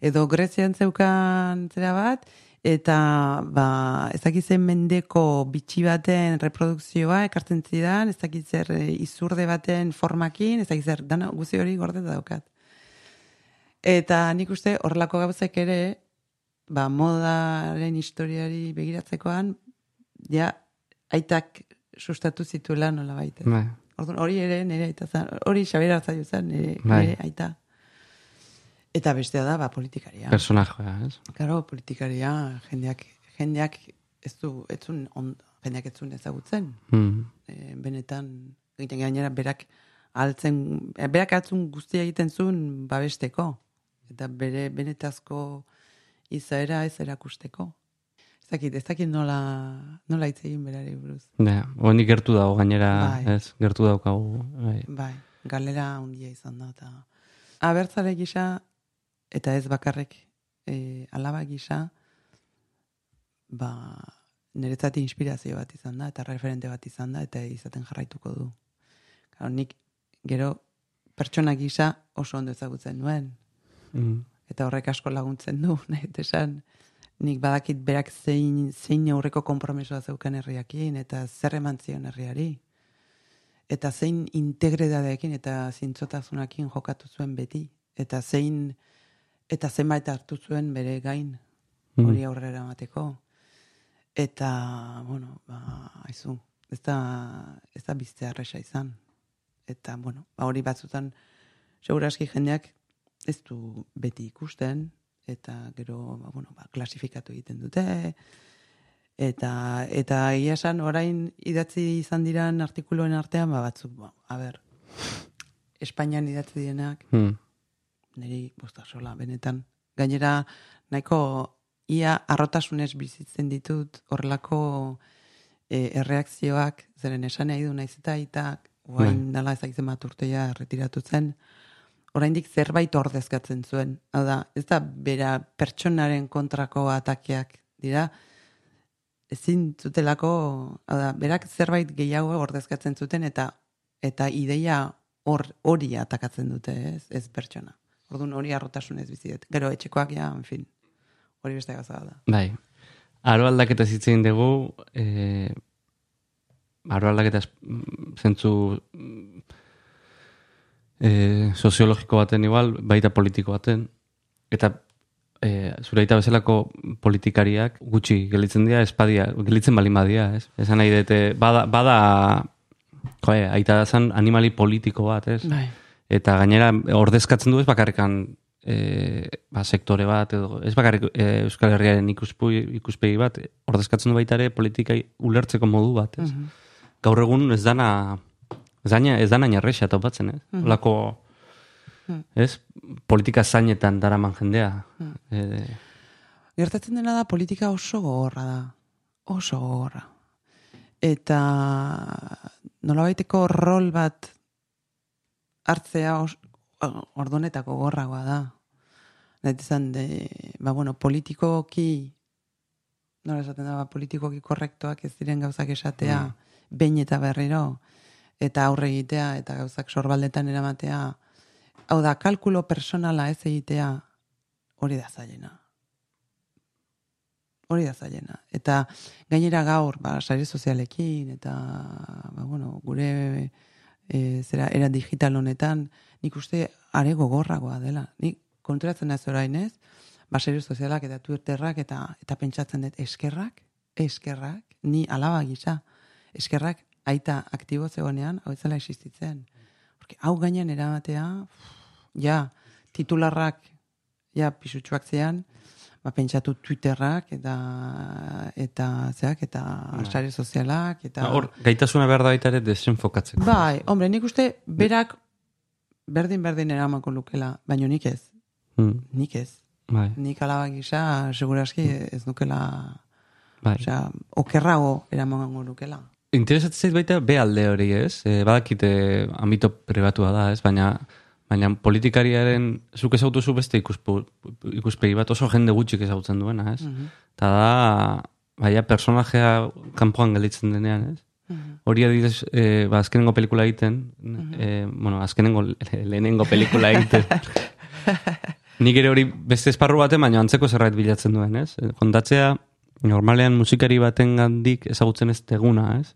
Edo Grezian zeukan zera bat, eta ba, ez dakit zen mendeko bitxi baten reprodukzioa ekartzen zidan, ez dakit zer e, izurde baten formakin, ez dakit zer, dana guzi hori gorde daukat. Eta nik uste horrelako gauzek ere, ba, modaren historiari begiratzekoan, ja, aitak sustatu zituela nola baita. Bai. Orduan, hori ere nire aita zen, hori Xabier Arzaio zen, nire, Bai. nire aita. Eta bestea da, ba, politikaria. Personajea, ez? Claro, politikaria, jendeak, jendeak ez du, ez zuen, on, jendeak ez zuen ezagutzen. Mm. E, benetan, egiten gainera, berak altzen, e, berak altzun guztia egiten zuen babesteko. Eta bere benetazko izaera ez erakusteko. Ez dakit, ez dakit nola, nola hitz egin berari buruz. Ja, oendik gertu dago gainera, Bai. ez, gertu daukagu. Bai. Bai, galera handia izan da. Eta abertzale gisa, eta ez bakarrek e, alaba gisa, ba, niretzat inspirazio bat izan da, eta referente bat izan da, eta izaten jarraituko du. Claro, nik gero pertsona gisa oso ondo ezagutzen nuen, Mm. eta horrek asko laguntzen du, nahi dut esan, nik badakit berak zein, zein aurreko konpromesoa zeukan herriakin, eta zer eman zion herriari. Eta zein integredadeekin eta zintzotasunakin jokatu zuen beti. Eta zein, eta zenbait hartu zuen bere gain Mm. hori aurrera emateko. Eta, bueno, ba, aizu, ez da, ez da biztea arresa izan. Eta, bueno, ba, hori batzutan, seguraski jendeak ez du beti ikusten, eta gero, ba, bueno, ba, klasifikatu egiten dute, eta, eta egia esan orain idatzi izan diran artikuluen artean, ba, batzuk, ba, a ber, Espainian idatzi dienak, Mm. Niri bosta sola, benetan. Gainera, nahiko ia arrotasunez bizitzen ditut horrelako e, erreakzioak, zeren esan nahi du naiz eta aitak, guain dala ezakitzen bat urteia retiratu zen, oraindik zerbait ordezkatzen zuen. Hau da, ez da bera pertsonaren kontrako atakeak dira, ezin zutelako, hau da, berak zerbait gehiago ordezkatzen zuten eta eta ideia hor hori atakatzen dute, ez, ez pertsona. Orduan hori arrotasunez bizi dut. Gero etxekoak ja, en fin, hori beste gauza bat da. Bai. Aro aldaketa zitzen dugu, eh, aro aldaketa zentzu mm, eh, soziologiko baten igual, baita politiko baten, eta eh, zure aita bezalako politikariak gutxi gelitzen dira, espadia, gelitzen balin badia, ez? Esan nahi dute, bada, bada joe, aita da zan animali politiko bat, ez? Bai. Eta gainera ordezkatzen du ez bakarrikan e, ba, sektore bat edo ez bakarrik e, Euskal Herriaren ikuspegi bat ordezkatzen du baita ere politikai ulertzeko modu bat, ez? Gaur egun ez dana ez dana ez dana inarrexa topatzen, ez? Olako ez? Politika zainetan daraman jendea. E, Gertatzen dena da politika oso gogorra da. Oso gogorra. Eta nolabaiteko rol bat hartzea os, ordonetako gorragoa da. Nahi izan de, ba bueno, politikoki nola esaten da, ba, politikoki korrektoak ez diren gauzak esatea, behin eta berriro, eta aurre egitea, eta gauzak sorbaldetan eramatea, hau da, kalkulo personala ez egitea, hori da zailena. Hori da zailena. Eta gainera gaur, ba, sare sozialekin, eta, ba, bueno, gure e, zera, era digital honetan, nik uste are gogorragoa dela. Nik konturatzen ez orain ez, baserio sozialak eta twitterrak eta eta pentsatzen dut eskerrak, eskerrak, ni alaba gisa, eskerrak aita aktibo zegoenean, hau ez zela existitzen. Porque hau gainean eramatea, ja, titularrak, ja, pisutsuak zean, ba, pentsatu Twitterrak, eta, eta, zeak, eta Bai. sare sozialak, eta... Hor, gaitasuna behar da baita ere desenfokatzeko. Bai, hombre, nik uste berak berdin-berdin eramako lukela, baino nik ez, Mm, nik ez. bai, Nik alaba gisa, seguraski ez nukela, bai. osea, okerrago eramango lukela. Interesatzen zait baita be alde hori, ez? E, badakite ambito pribatua da, ez? Baina baina politikariaren zuk ezautuzu beste ikuspu, ikuspegi bat oso jende gutxik ezagutzen duena, ez? Eta da, baina personajea kanpoan gelditzen denean, ez? Hori adidez, e, ba, azkenengo pelikula egiten, e, bueno, azkenengo le- lehenengo pelikula egiten. Nik ere hori beste esparru baten, baina antzeko zerbait bilatzen duen, ez? E, Kontatzea, normalean musikari baten gandik ezagutzen ez teguna, ez?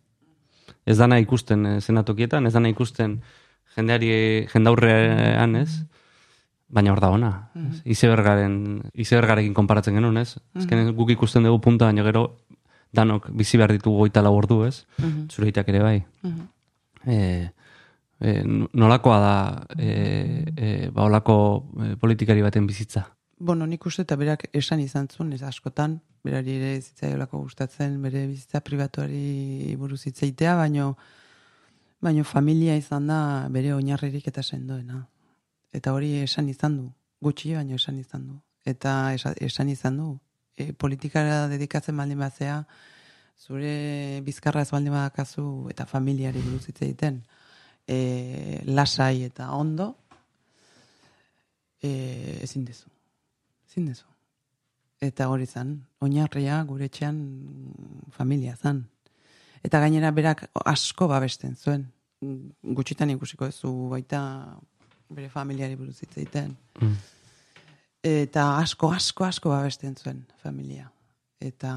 Ez dana ikusten eh, zenatokietan, ez dana ikusten jendeari, jendaurrean, ez? Baina hor da ona. ez? Izebergaren, izebergarekin konparatzen genuen, ez? Azken guk ikusten dugu punta, baina gero danok bizi behar ditugu goita lau ordu, ez? Zureitak ere bai. E, e, nolakoa da e, e, ba, olako e, politikari baten bizitza? Bueno, nik uste eta berak esan izan zuen, ez askotan, berari ere zitzaiolako gustatzen, bere bizitza pribatuari buruz hitzeitea, baino, baino familia izan da bere oinarririk eta sendoena. Eta hori esan izan du, gutxi baino esan izan du. Eta esa- esan izan du, e, politikara dedikatzen baldin batzea, zure bizkarra ez baldin badakazu eta familiari buruz hitz egiten, e, lasai eta ondo, e, ezin dezu. Ezin dezu. Eta hori zan, oinarria gure etxean familia zan. Eta gainera berak asko babesten zuen. Gutxitan ikusiko zu baita bere familiari buruz hitz egiten. Mm. Eta asko, asko, asko babesten zuen familia. Eta,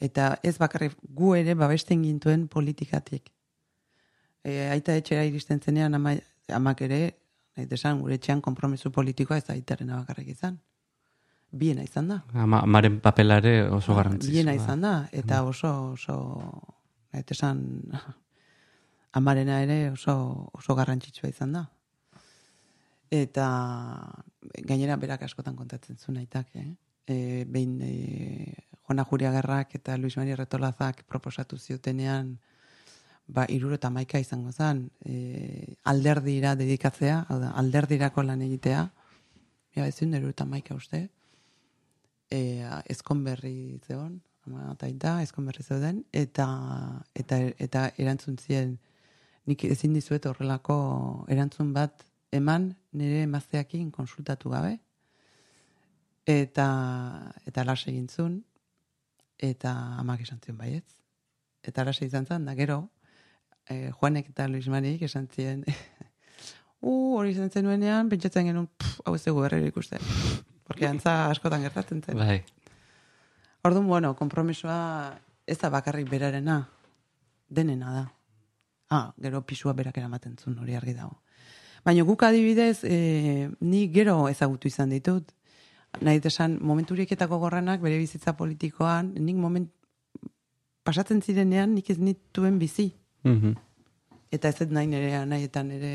eta ez bakarrik gu ere babesten gintuen politikatik. E, aita etxera iristen zenean ama, amak ere, nahi desan, gure etxean kompromiso politikoa ez aitarena bakarrik izan. Biena izan da. Ama, amaren papelare oso garrantzitsua. Biena izan da, eta oso, oso, nahi desan, amarena ere oso, oso garrantzitsua izan da. Eta gainera berak askotan kontatzen zuen aitak, eh? E, behin e, Juana Juriagarrak eta Luis Maria Retolazak proposatu ziotenean ba, iruro eta maika izango zen, e, alderdira dedikatzea, hau da, alderdirako lan egitea, ja, ez zuen iruro eta maika uste, e, ezkon berri zeon, ama eta aita, ezkon berri zeuden, eta, eta, eta erantzun zien, nik ezin dizuet horrelako erantzun bat eman nire emazteakin konsultatu gabe, eta, eta las egin zuen, eta amak esan zion baietz. Eta arasa izan zen, da gero, eh, Juanek eta Luis Marik esan ziren, uh, hori izan zenuenean, pentsatzen genuen, hau ez dugu berriro ikusten. Porque antza askotan gertatzen zen. Bai. Orduan, bueno, kompromisoa ez da bakarrik berarena, denena da. Ah, gero pisua berak eramaten zuen hori argi dago. Baina guk adibidez, e, ni gero ezagutu izan ditut. Nahi esan, momenturiketako gorranak bere bizitza politikoan, nik moment pasatzen zirenean nik ez nituen bizi. Mhm. Eta ez dut nahi nire nahi eta nire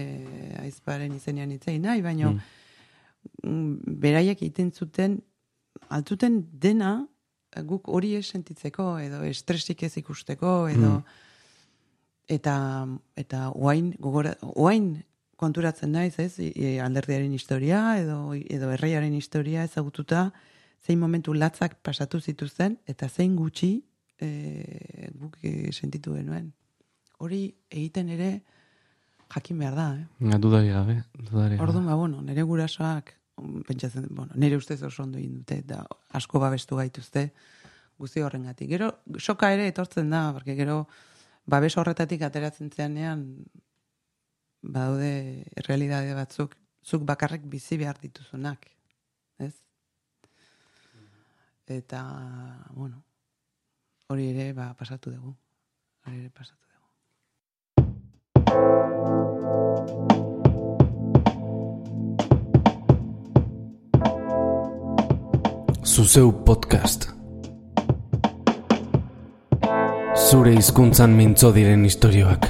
aizparen izenean itzei nahi, baina mm. beraiek egiten zuten, altzuten dena guk hori ez sentitzeko, edo estresik ez ikusteko, edo eta eta oain, gogora, oain konturatzen naiz, ez, i- alderdiaren historia, edo, edo erreiaren historia ezagututa, zein momentu latzak pasatu zituzten, eta zein gutxi e, guk e, sentitu genuen. Hori egiten ere jakin behar da, eh? Ja, dudari gabe, dudari gabe. Orduan, ba, bueno, nire gurasoak, mm, pentsatzen, bueno, nire ustez oso ondo egin dute, da asko babestu gaituzte, guzti horrengatik. Gero, soka ere etortzen da, porque gero, babes horretatik ateratzen zeanean, badaude realidade batzuk, zuk bakarrik bizi behar dituzunak, ez? Eta, bueno, hori ere, ba, pasatu dugu. Hori ere pasatu Zuzeu podcast. Zure hizkuntzan mintzo diren istorioak.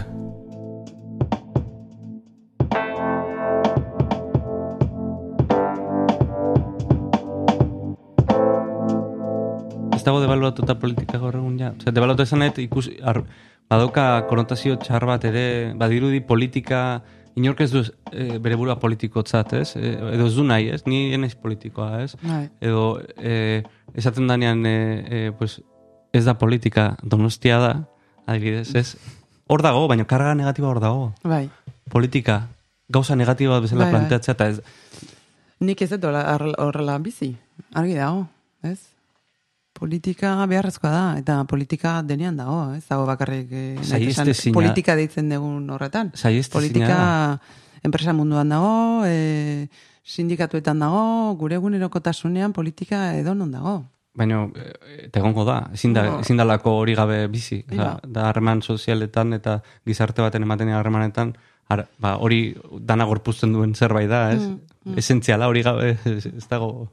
Ez dago debaluatuta politika gaur egun ja. Osea, debaluatu esanet ikus ar, badauka konotazio txar bat ere, badirudi politika inork ez du e, bere burua politikotzat, ez? E, edo ez du nahi, ez? Ni enaiz politikoa, ez? Bai. Edo e, esaten danean e, e, pues, ez da politika donostia da, adibidez, ez? Hor dago, baina karga negatiba hor dago. Bai. Politika, gauza negatiba bezala Bai, bai. planteatzea, eta ez, Nik ez dut horrela bizi. Argi dago, ez? Politika beharrezkoa da, eta politika denean dago, ez? Dago bakarrik esan, zina. politika deitzen dugun horretan. Politika enpresa munduan dago, e, sindikatuetan dago, gure egunerokotasunean politika edonon dago. Baina, eh, eta egongo da, ezin, da, ezin dalako hori gabe bizi. Ja. Da, da harreman sozialetan eta gizarte baten ematen harremanetan, har- ba, hori dana gorpuzten duen zerbait da, ez? Mm, Esentziala hori gabe ez, ez dago...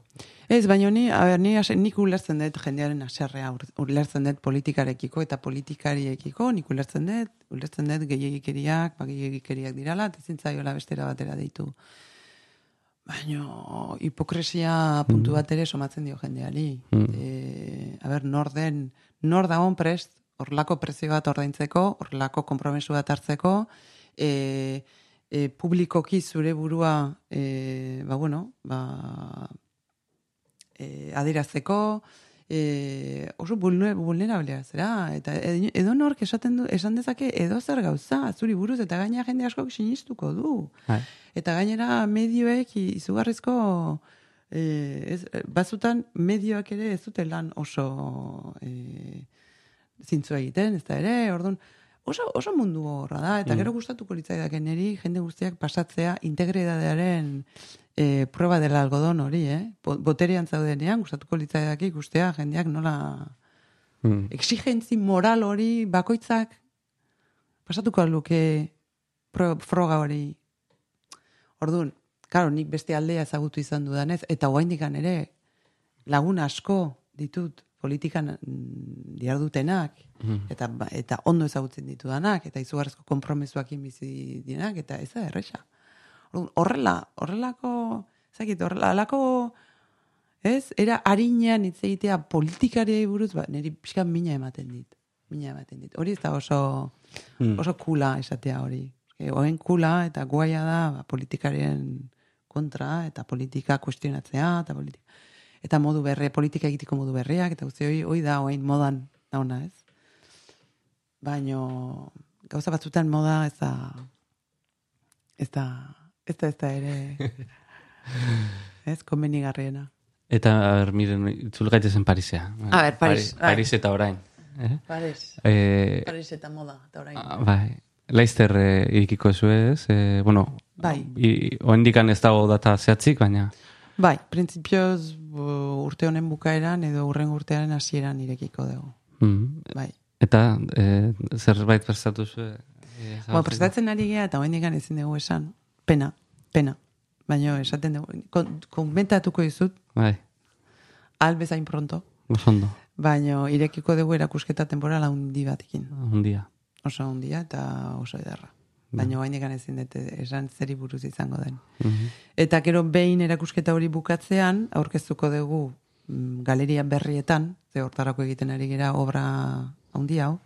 Ez, baina ni, a ber, ni ase- nik ulertzen dut jendearen aserrea, ulertzen dut politikarekiko eta politikariekiko, nik ulertzen dut, ulertzen dut gehiagikeriak, ba, gehiagikeriak dirala, eta ezin zaiola bestera batera deitu. Baina hipokresia puntu bat ere somatzen dio jendeari. Mm. E, a ber, nor den, nor dagoen prest, horrelako prezio bat ordaintzeko, horrelako konpromesu bat hartzeko, e, e, publikoki zure burua, e, ba bueno, ba, e, adirazteko, e, oso vulne- vulnerablea zera, eta edo nork esaten du, esan dezake edo zer gauza, zuri buruz, eta gaina jende askok sinistuko du. Bai. Eta gainera medioek izugarrizko e, ez, bazutan medioak ere ez dute lan oso e, zintzua egiten, ez da ere, orduan, oso, oso mundu horra da, eta gero gustatuko litzaidaken neri jende guztiak pasatzea integridadearen e, prueba dela algodon hori, eh? Bo- Boterean zaudenean, gustatuko litzaidake ikustea jendeak nola Mm. exigentzi moral hori bakoitzak pasatuko luke pro, froga hori. Orduan, karo, nik beste aldea ezagutu izan dudanez, eta oaindikan ere lagun asko ditut politikan mm, diardutenak, eta, ba- eta ondo ezagutzen ditudanak, eta izugarrezko konpromesuakin bizi dienak, eta ez da erresa. Horrela, horrelako, zakit, horrela, alako, ez, era harinean hitz egitea politikariei buruz, ba, niri pixka mina ematen dit. Mina ematen dit. Hori ez da oso, oso kula esatea hori. E, Oen kula eta guaia da ba, politikarien kontra eta politika kuestionatzea eta politika. Eta modu berre, politika egiteko modu berriak, eta guzti hori, hori da, oain modan dauna, ez? Baino, gauza batzutan moda ez da, ez da, ez da, ez da ere, ez, konbenigarriena. Eta, a ber, miren, itzul gaitezen Parisea. A ber, Paris, bai. Paris eta orain. Eh? Paris, Eh, Paris eta moda, eta orain. ah, bai. Laizter eh, irikiko ez ez? Eh, bueno, Bai. i, oendikan ez dago data zehatzik, baina... Bai, printzipioz bu- urte honen bukaeran edo urren urtearen hasieran irekiko dugu. Mm. Bai. Eta eh, zerbait prestatu zuen? Eh, Ba, prestatzen ari gea eta oraindik ezin dugu esan. Pena, pena. Baina esaten dugu, kon, komentatuko dizut, Bai, al bezain pronto, oso ondo, baina irekiko dugu erakusketa temporala handi batekin. un dia. Oso handia eta oso ederra. Baina oraindik ezin dut esan zeri buruz izango den. Eta gero behin erakusketa hori bukatzean, aurkeztuko dugu mm, galeria berrietan, ze hortarako egiten ari gera obra handi hau,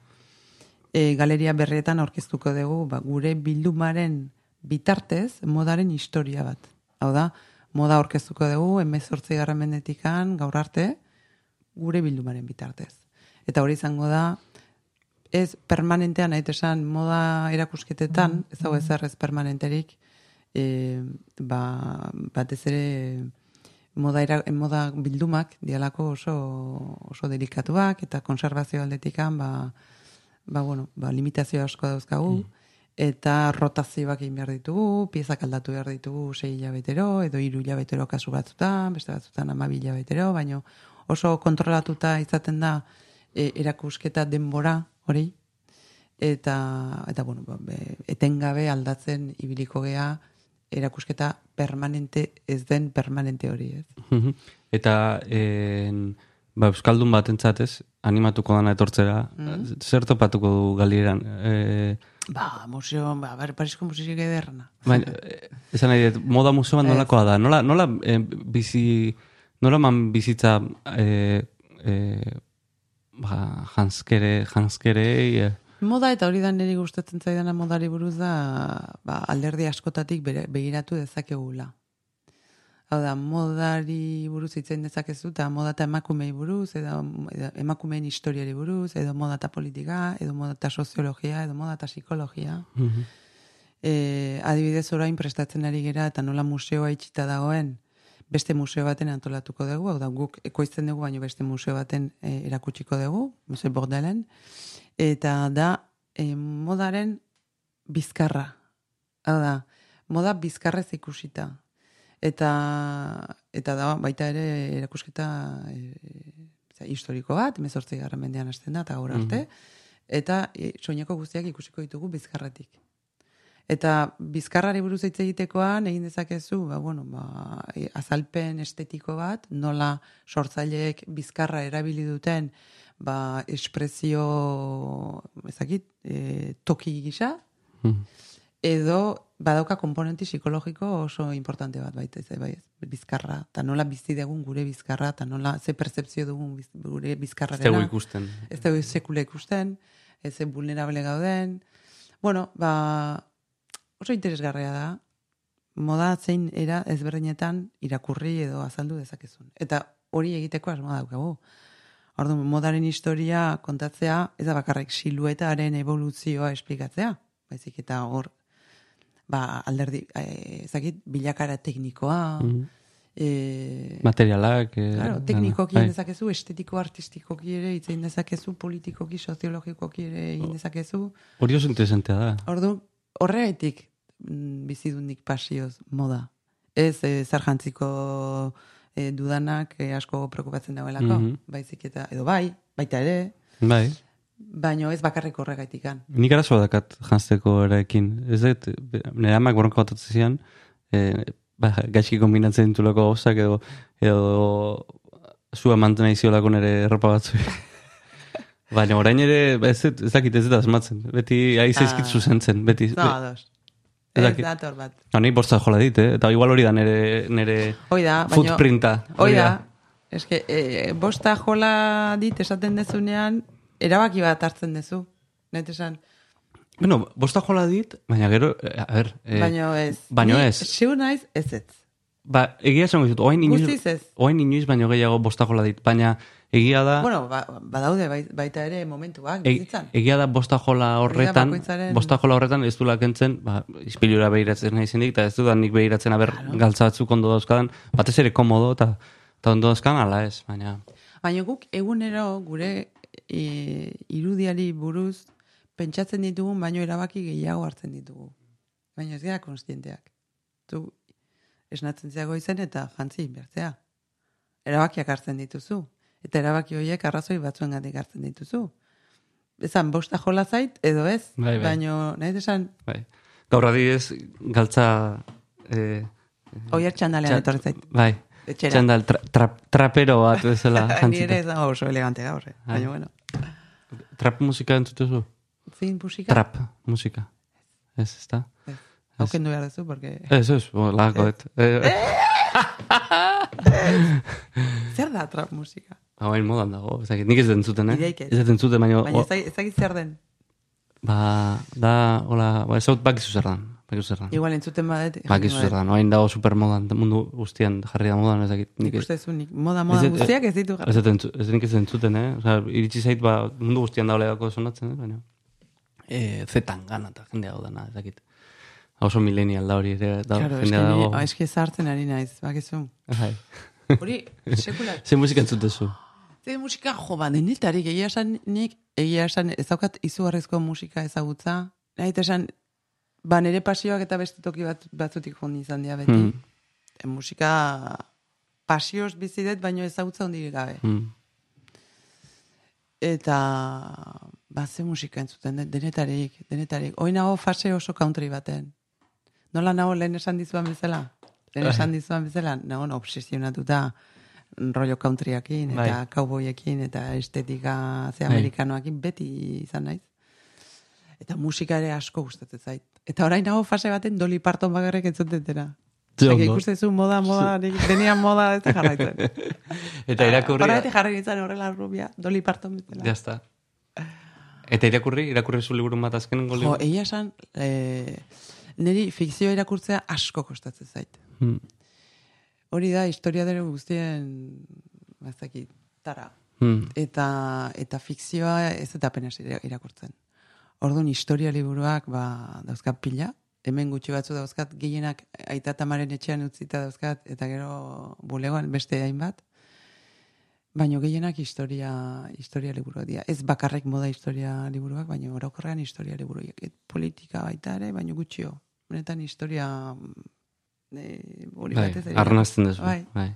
e, galeria berrietan aurkeztuko dugu ba, gure bildumaren bitartez modaren historia bat. Hau da, moda aurkeztuko dugu, emezortzi garren mendetikan, gaur arte, gure bildumaren bitartez. Eta hori izango da, ez permanentean, nahi esan moda erakusketetan, ez hau ezer ez permanenterik, e, ba, batez ere moda, era, moda bildumak dialako oso, oso delikatuak eta konservazio aldetikan ba, ba, bueno, ba, limitazio asko dauzkagu. Eta rotazioak egin behar ditugu, piezak aldatu behar ditugu sei hilabetero edo hiru hilabetero kasu batzutan, beste batzutan amabi hilabetero, baino oso kontrolatuta izaten da e, erakusketa denbora hori eta eta bueno, ba, be, etengabe aldatzen ibiliko gea erakusketa permanente ez den permanente hori, ez? Eta en, ba, Euskaldun batentzat ez, animatuko dana etortzera, Mhm. zer topatuko du galieran? E, Ba, museo, ba, bar, Parisko musik ederrena. baina, esan nahi dut, moda museo bat Ez. nolakoa da? Nola, nola e, bizi, nola man bizitza e, e, ba, janskere, janskere, e, Moda eta hori da niri gustatzen zaidana modari buruz da ba, alderdi askotatik bere, begiratu dezakegula. Hau da, modari buruz itzen dezakezu, eta moda eta emakumei buruz, edo, edo emakumeen historiari buruz, edo moda eta politika, edo moda eta soziologia, edo moda eta psikologia. E, adibidez orain prestatzen ari gera eta nola museoa itxita dagoen, beste museo baten antolatuko dugu, hau da, guk ekoizten dugu, baino beste museo baten e, erakutsiko dugu, Museo Bordelen, eta da e, modaren bizkarra. Hau da, moda bizkarrez ikusita. Eta, eta da baita ere erakusketa e, e, historiko bat, mezortzi garren mendean hasten da, eta gaur arte, eta e, soineko guztiak ikusiko ditugu bizkarretik. Eta bizkarrari buruz hitz egitekoan egin dezakezu, ba, bueno, ba, e, azalpen estetiko bat, nola sortzaileek bizkarra erabili duten ba, espresio ezakit, e, toki gisa, edo badauka komponenti psikologiko oso importante bat baita ez, bai, bizkarra, eta nola bizi dugun gure bizkarra, eta nola ze percepzio dugun biz, gure bizkarrarena. ez dugu ikusten. Ez dugu sekule ikusten, ez vulnerable gauden. Bueno, ba, oso interesgarria da, moda zein era ezberdinetan irakurri edo azaldu dezakezun. Eta hori egiteko asmoa daukagu. Orduan, modaren historia kontatzea, ez da bakarrik siluetaren evoluzioa esplikatzea, baizik eta hor, ba, alderdi, eh, ezakit, bilakara teknikoa, eh, Materialak. E, Claro, teknikoki Bai. egin dezakezu, estetiko artistikoki ere hitz egin dezakezu, politikoki, soziologikoki ere egin dezakezu. Hori oso interesantea da. Ordu, horregatik mm, bizidundik pasioz moda. Ez e, zarjantziko e, dudanak e, asko preocupatzen dagoelako, Mhm. baizik eta, edo bai, baita ere, Bai. baino ez bakarrik horregatikan. Nik arazoa dakat jantzeko erekin. Ez dut, nire amak borroka botatzen zian, e, ba, gaizki kombinatzen ditulako gauzak edo, edo zua mantu nahi ziolako nire erropa batzu. Baina orain ere, ez, ez dakit ez dut asmatzen. Beti zaizkit Ah. zuzentzen. Beti, No, ados. Ez dator bat. No, nahi bortza jola dit, eh? Eta igual hori da nire, nire Hoi da, baino... footprinta. Hoi da. Ez que, e, bosta jola dit esaten dezunean, erabaki bat hartzen dezu. Net esan, Bueno, bosta jola dit, baina gero, eh, a ber... Eh, baino ez. baino Ni ez. Ziur naiz, ez ez. Ba, egia esango dizut, oain inoiz, oain inoiz baino gehiago bosta jola dit, baina egia da... Bueno, ba, badaude bai- baita ere momentuak, E- bizitzan. egia da bosta jola horretan, bakoitzaren- bosta jola horretan ez du kentzen, ba, ispilura behiratzen nahi zendik, eta ez du da nik behiratzen aber galtza batzuk ondo dauzkadan, batez ere komodo, eta, eta ondo dauzkan, ala ez, baina... Baina guk egunero gure e, irudiari buruz pentsatzen ditugun, baino erabaki gehiago hartzen ditugu. Baina ez gara konstienteak. Tu esnatzen zeago izen eta jantzi bertzea. Erabakiak hartzen dituzu. Eta erabaki horiek arrazoi batzuen hartzen dituzu. Ezan, bosta jola zait, edo ez. Bai, bai. Baina, nahi desan, Bai. Gaur adibidez, galtza... Eh, oier txandalean txa- etorri zait. Bai. Etxera. Txandal, tra, tra, trapero bat bezala Ni ere ez dago oso elegante gaur. eh. Baina, bueno. Trap musika entzutezu? Zin musika? Trap musika. Ez, ez da? Hau kendu behar duzu, porque... Ez, ez, bo, lagako dut. Eh, Zer da trap musika? Hain modan dago, ez dakit, nik ez den zuten, eh? Ideik ez. Ez den zuten, baina... Baina ez dakit- ez dakit zer den. Ba, da, hola, ba, ez dut bakizu zer dan, bakizu zer dan. Igual entzuten badet. Bakizu zer dan, oain dago supermodan, mundu guztian jarri da modan, ez dakit. Nik ez- uste zu, nik moda ez moda dut- guztiak ez ditu Ez jarri. ez nik ez entzuten, eh? Osa, iritsi zait, ba, mundu guztian daule dako sonatzen, eh? Baina, e, zetan gana eta jende hau dana, ez dakit. Oso millennial da hori, ere, da, Claro, jende eske, dago. ni, eske zartzen ari naiz, bakizu. Bai. Hori, sekula. Ze musika entzutezu? Ze musika jo, ba, denetarik, egia esan nik, egia esan ez daukat izugarrizko musika ezagutza. Nahi esan, ba, nire pasioak eta beste toki bat, batzutik joan izan dira beti. Mm. E, musika pasioz bizi dut, baino ezagutza hondik gabe. Mm. Eta, ba, ze musika entzuten, denetarik, denetarik. Hoi fase oso country baten. Nola nago lehen esan dizuan bezala? Lehen esan dizuan bezala, nago obsesionatuta rollo countryakin, eta Bai. cowboyekin, eta estetika ze Bai. amerikanoakin beti izan naiz. Eta musika ere asko gustatzen zait. Eta orain nago fase baten Dolly Parton bakarrik Eke ondo. ikusten zu moda, moda, nik denian moda ez jarraitzen. Eta irakurri... Horregatik jarri nintzen horrela rubia, Dolly Parton bezala. Ya está. Eta irakurri, irakurri zu liburu bat azken Jo, egia esan, eh, niri fikzioa irakurtzea asko kostatzen zait. Hmm. Hori da, historia dere guztien, bazaki, tara. Hmm. Eta, eta fikzioa ez eta apenas ira- irakurtzen. Orduan, historia liburuak, ba, dauzkat pila, hemen gutxi batzu dauzkat, gehienak aita tamaren etxean utzita dauzkat, eta gero bulegoan beste hainbat, baino gehienak historia, historia liburuak dira. Ez bakarrek moda historia liburuak, baino orokorrean historia liburuak. Et politika baita ere, baino gutxio. Benetan historia e, hori Bai, batez arnazten duzu. Bai. Bai.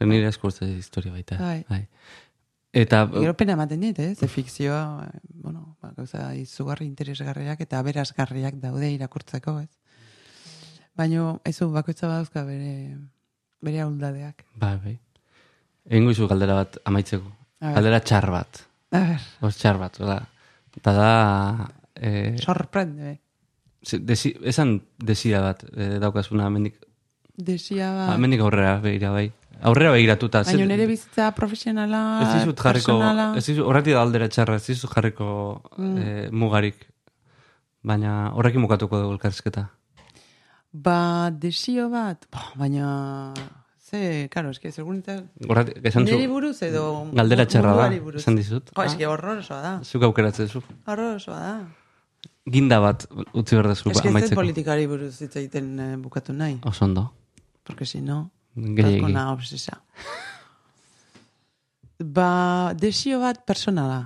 Nire eskurtze historia baita. Bai. bai. Eta, Gero pena ematen dit, eh? Ze fikzioa, eh, bueno, ba, gauza izugarri interesgarriak eta aberasgarriak daude irakurtzeko, ez? Baino, ez bakoitza badauzka bere, bere ahuldadeak. bai, bai. Egingo izu galdera bat amaitzeko. Galdera txar bat. A ber, Os txar bat, hola. Eta da... Eh, sorprende, eh? ze- desi, esan desira bat eh, daukazuna amendik, Desia ba... amendik aurrera begira bai. Aurrera begiratuta. Baina nire bizitza profesionala, Ez dizut jarriko, personala... ez dizut, horretik da aldera txarra, ez dizut jarriko Mm. eh, mugarik. Baina horrekin mukatuko dugu elkarrizketa. Ba, desio bat, ba, baina... Ze, karo. Horretik, esan zu, Niri buruz edo... galdera txarra da, esan dizut. Jo, eske, horrorosoa da. Zuk aukeratzen zu. Horrorosoa da. Ginda bat utzi behar dezu Eske ez politikari buruz hitz egiten eh, bukatu nahi. Oso ondo. Porque si no. Azkona obsesa. Ba, desio bat personala.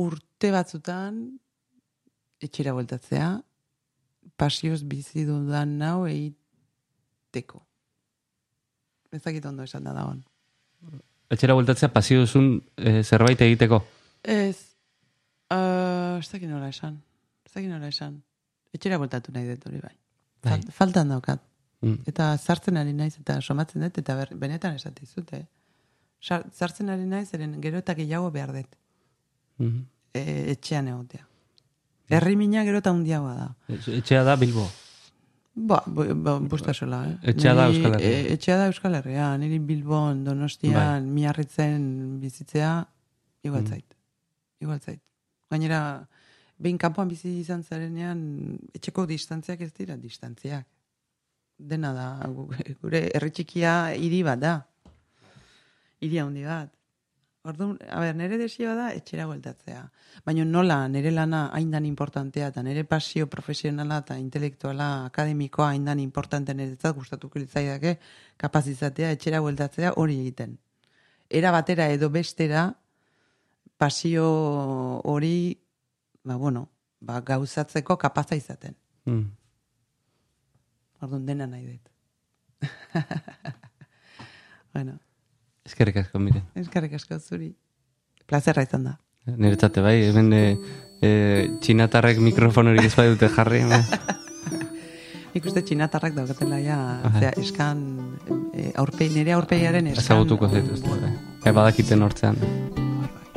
Urte batzutan, etxera bueltatzea, pasioz bizi dudan nau egiteko. Ez dakit ondo esan da dagoen. Etxera bueltatzea pasio duzun eh, zerbait egiteko. Ez, uh, ez dakit nola esan. Ez dakit nola esan. Etxera bueltatu nahi dut hori bai. Bai. Fal- Faltan daukat. Mm. Eta sartzen ari naiz eta somatzen dut eta ber, benetan esate dizut, eh? Sar- Sartzen ari naiz eren gero eta gehiago behar dut Mhm. e, etxean egotea. Herri mina gero eta hundiagoa da. Etxe- Etxea da Bilbo. Ba, bo, bo, bosta sola, eh? Etxea da Euskal Herria. e, etxea da Euskal Herria. Niri Bilbon, Donostian, Bai. miarritzen bizitzea, igual Mm. zait. Igual zait. Gainera, behin kanpoan bizi izan zarenean, etxeko distantziak ez dira distantziak. Dena da, gu- gure herri txikia hiri bat da. Hiri handi bat. Orduan, a ber, nire desioa da etxera bueltatzea. Baina nola nire lana haindan importantea eta nire pasio profesionala eta intelektuala akademikoa haindan importante niretzat gustatuko litzaidake kapaz izatea etxera bueltatzea hori egiten. Era batera edo bestera pasio hori ba bueno, ba gauzatzeko kapaza izaten. Mm. Orduan dena nahi dut. bueno, Eskerrik asko, Miren. eskarrik asko zuri. Plazerra izan da. Niretzate bai, hemen e, e, txinatarrek mikrofonorik ez bai jarri. ba. Nik uste txinatarrak daukatela ja, Bai. zera, eskan, e, aurpei, nire aurpegiaren eskan. Ezagutuko zaituzte. Bai. E, badakiten hortzean.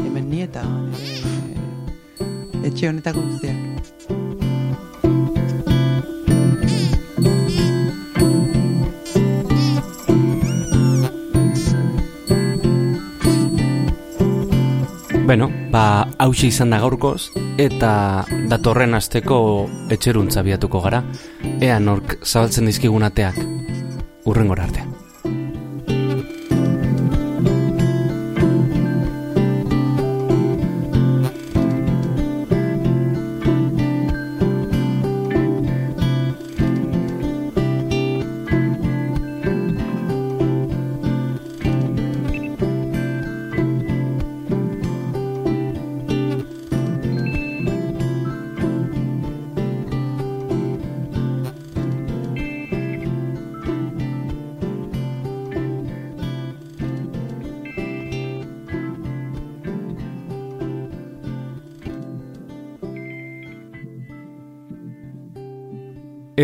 Hemen ni eta nire etxe honetako guztiak. Beno, ba, hause izan da gaurkoz, eta datorren asteko etxeruntza biatuko gara. Ea nork zabaltzen dizkigun ateak. Urrengora arte.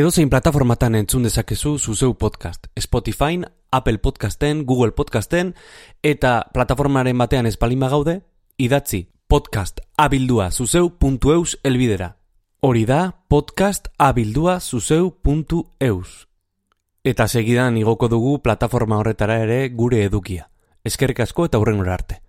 Edo zein plataformatan entzun dezakezu zuzeu podcast. Spotify, Apple Podcasten, Google Podcasten, eta plataformaren batean espalima gaude, idatzi podcast abildua zuzeu.eus elbidera. Hori da podcast abildua zuzeu.eus. Eta segidan igoko dugu plataforma horretara ere gure edukia. Eskerrik asko eta hurren arte.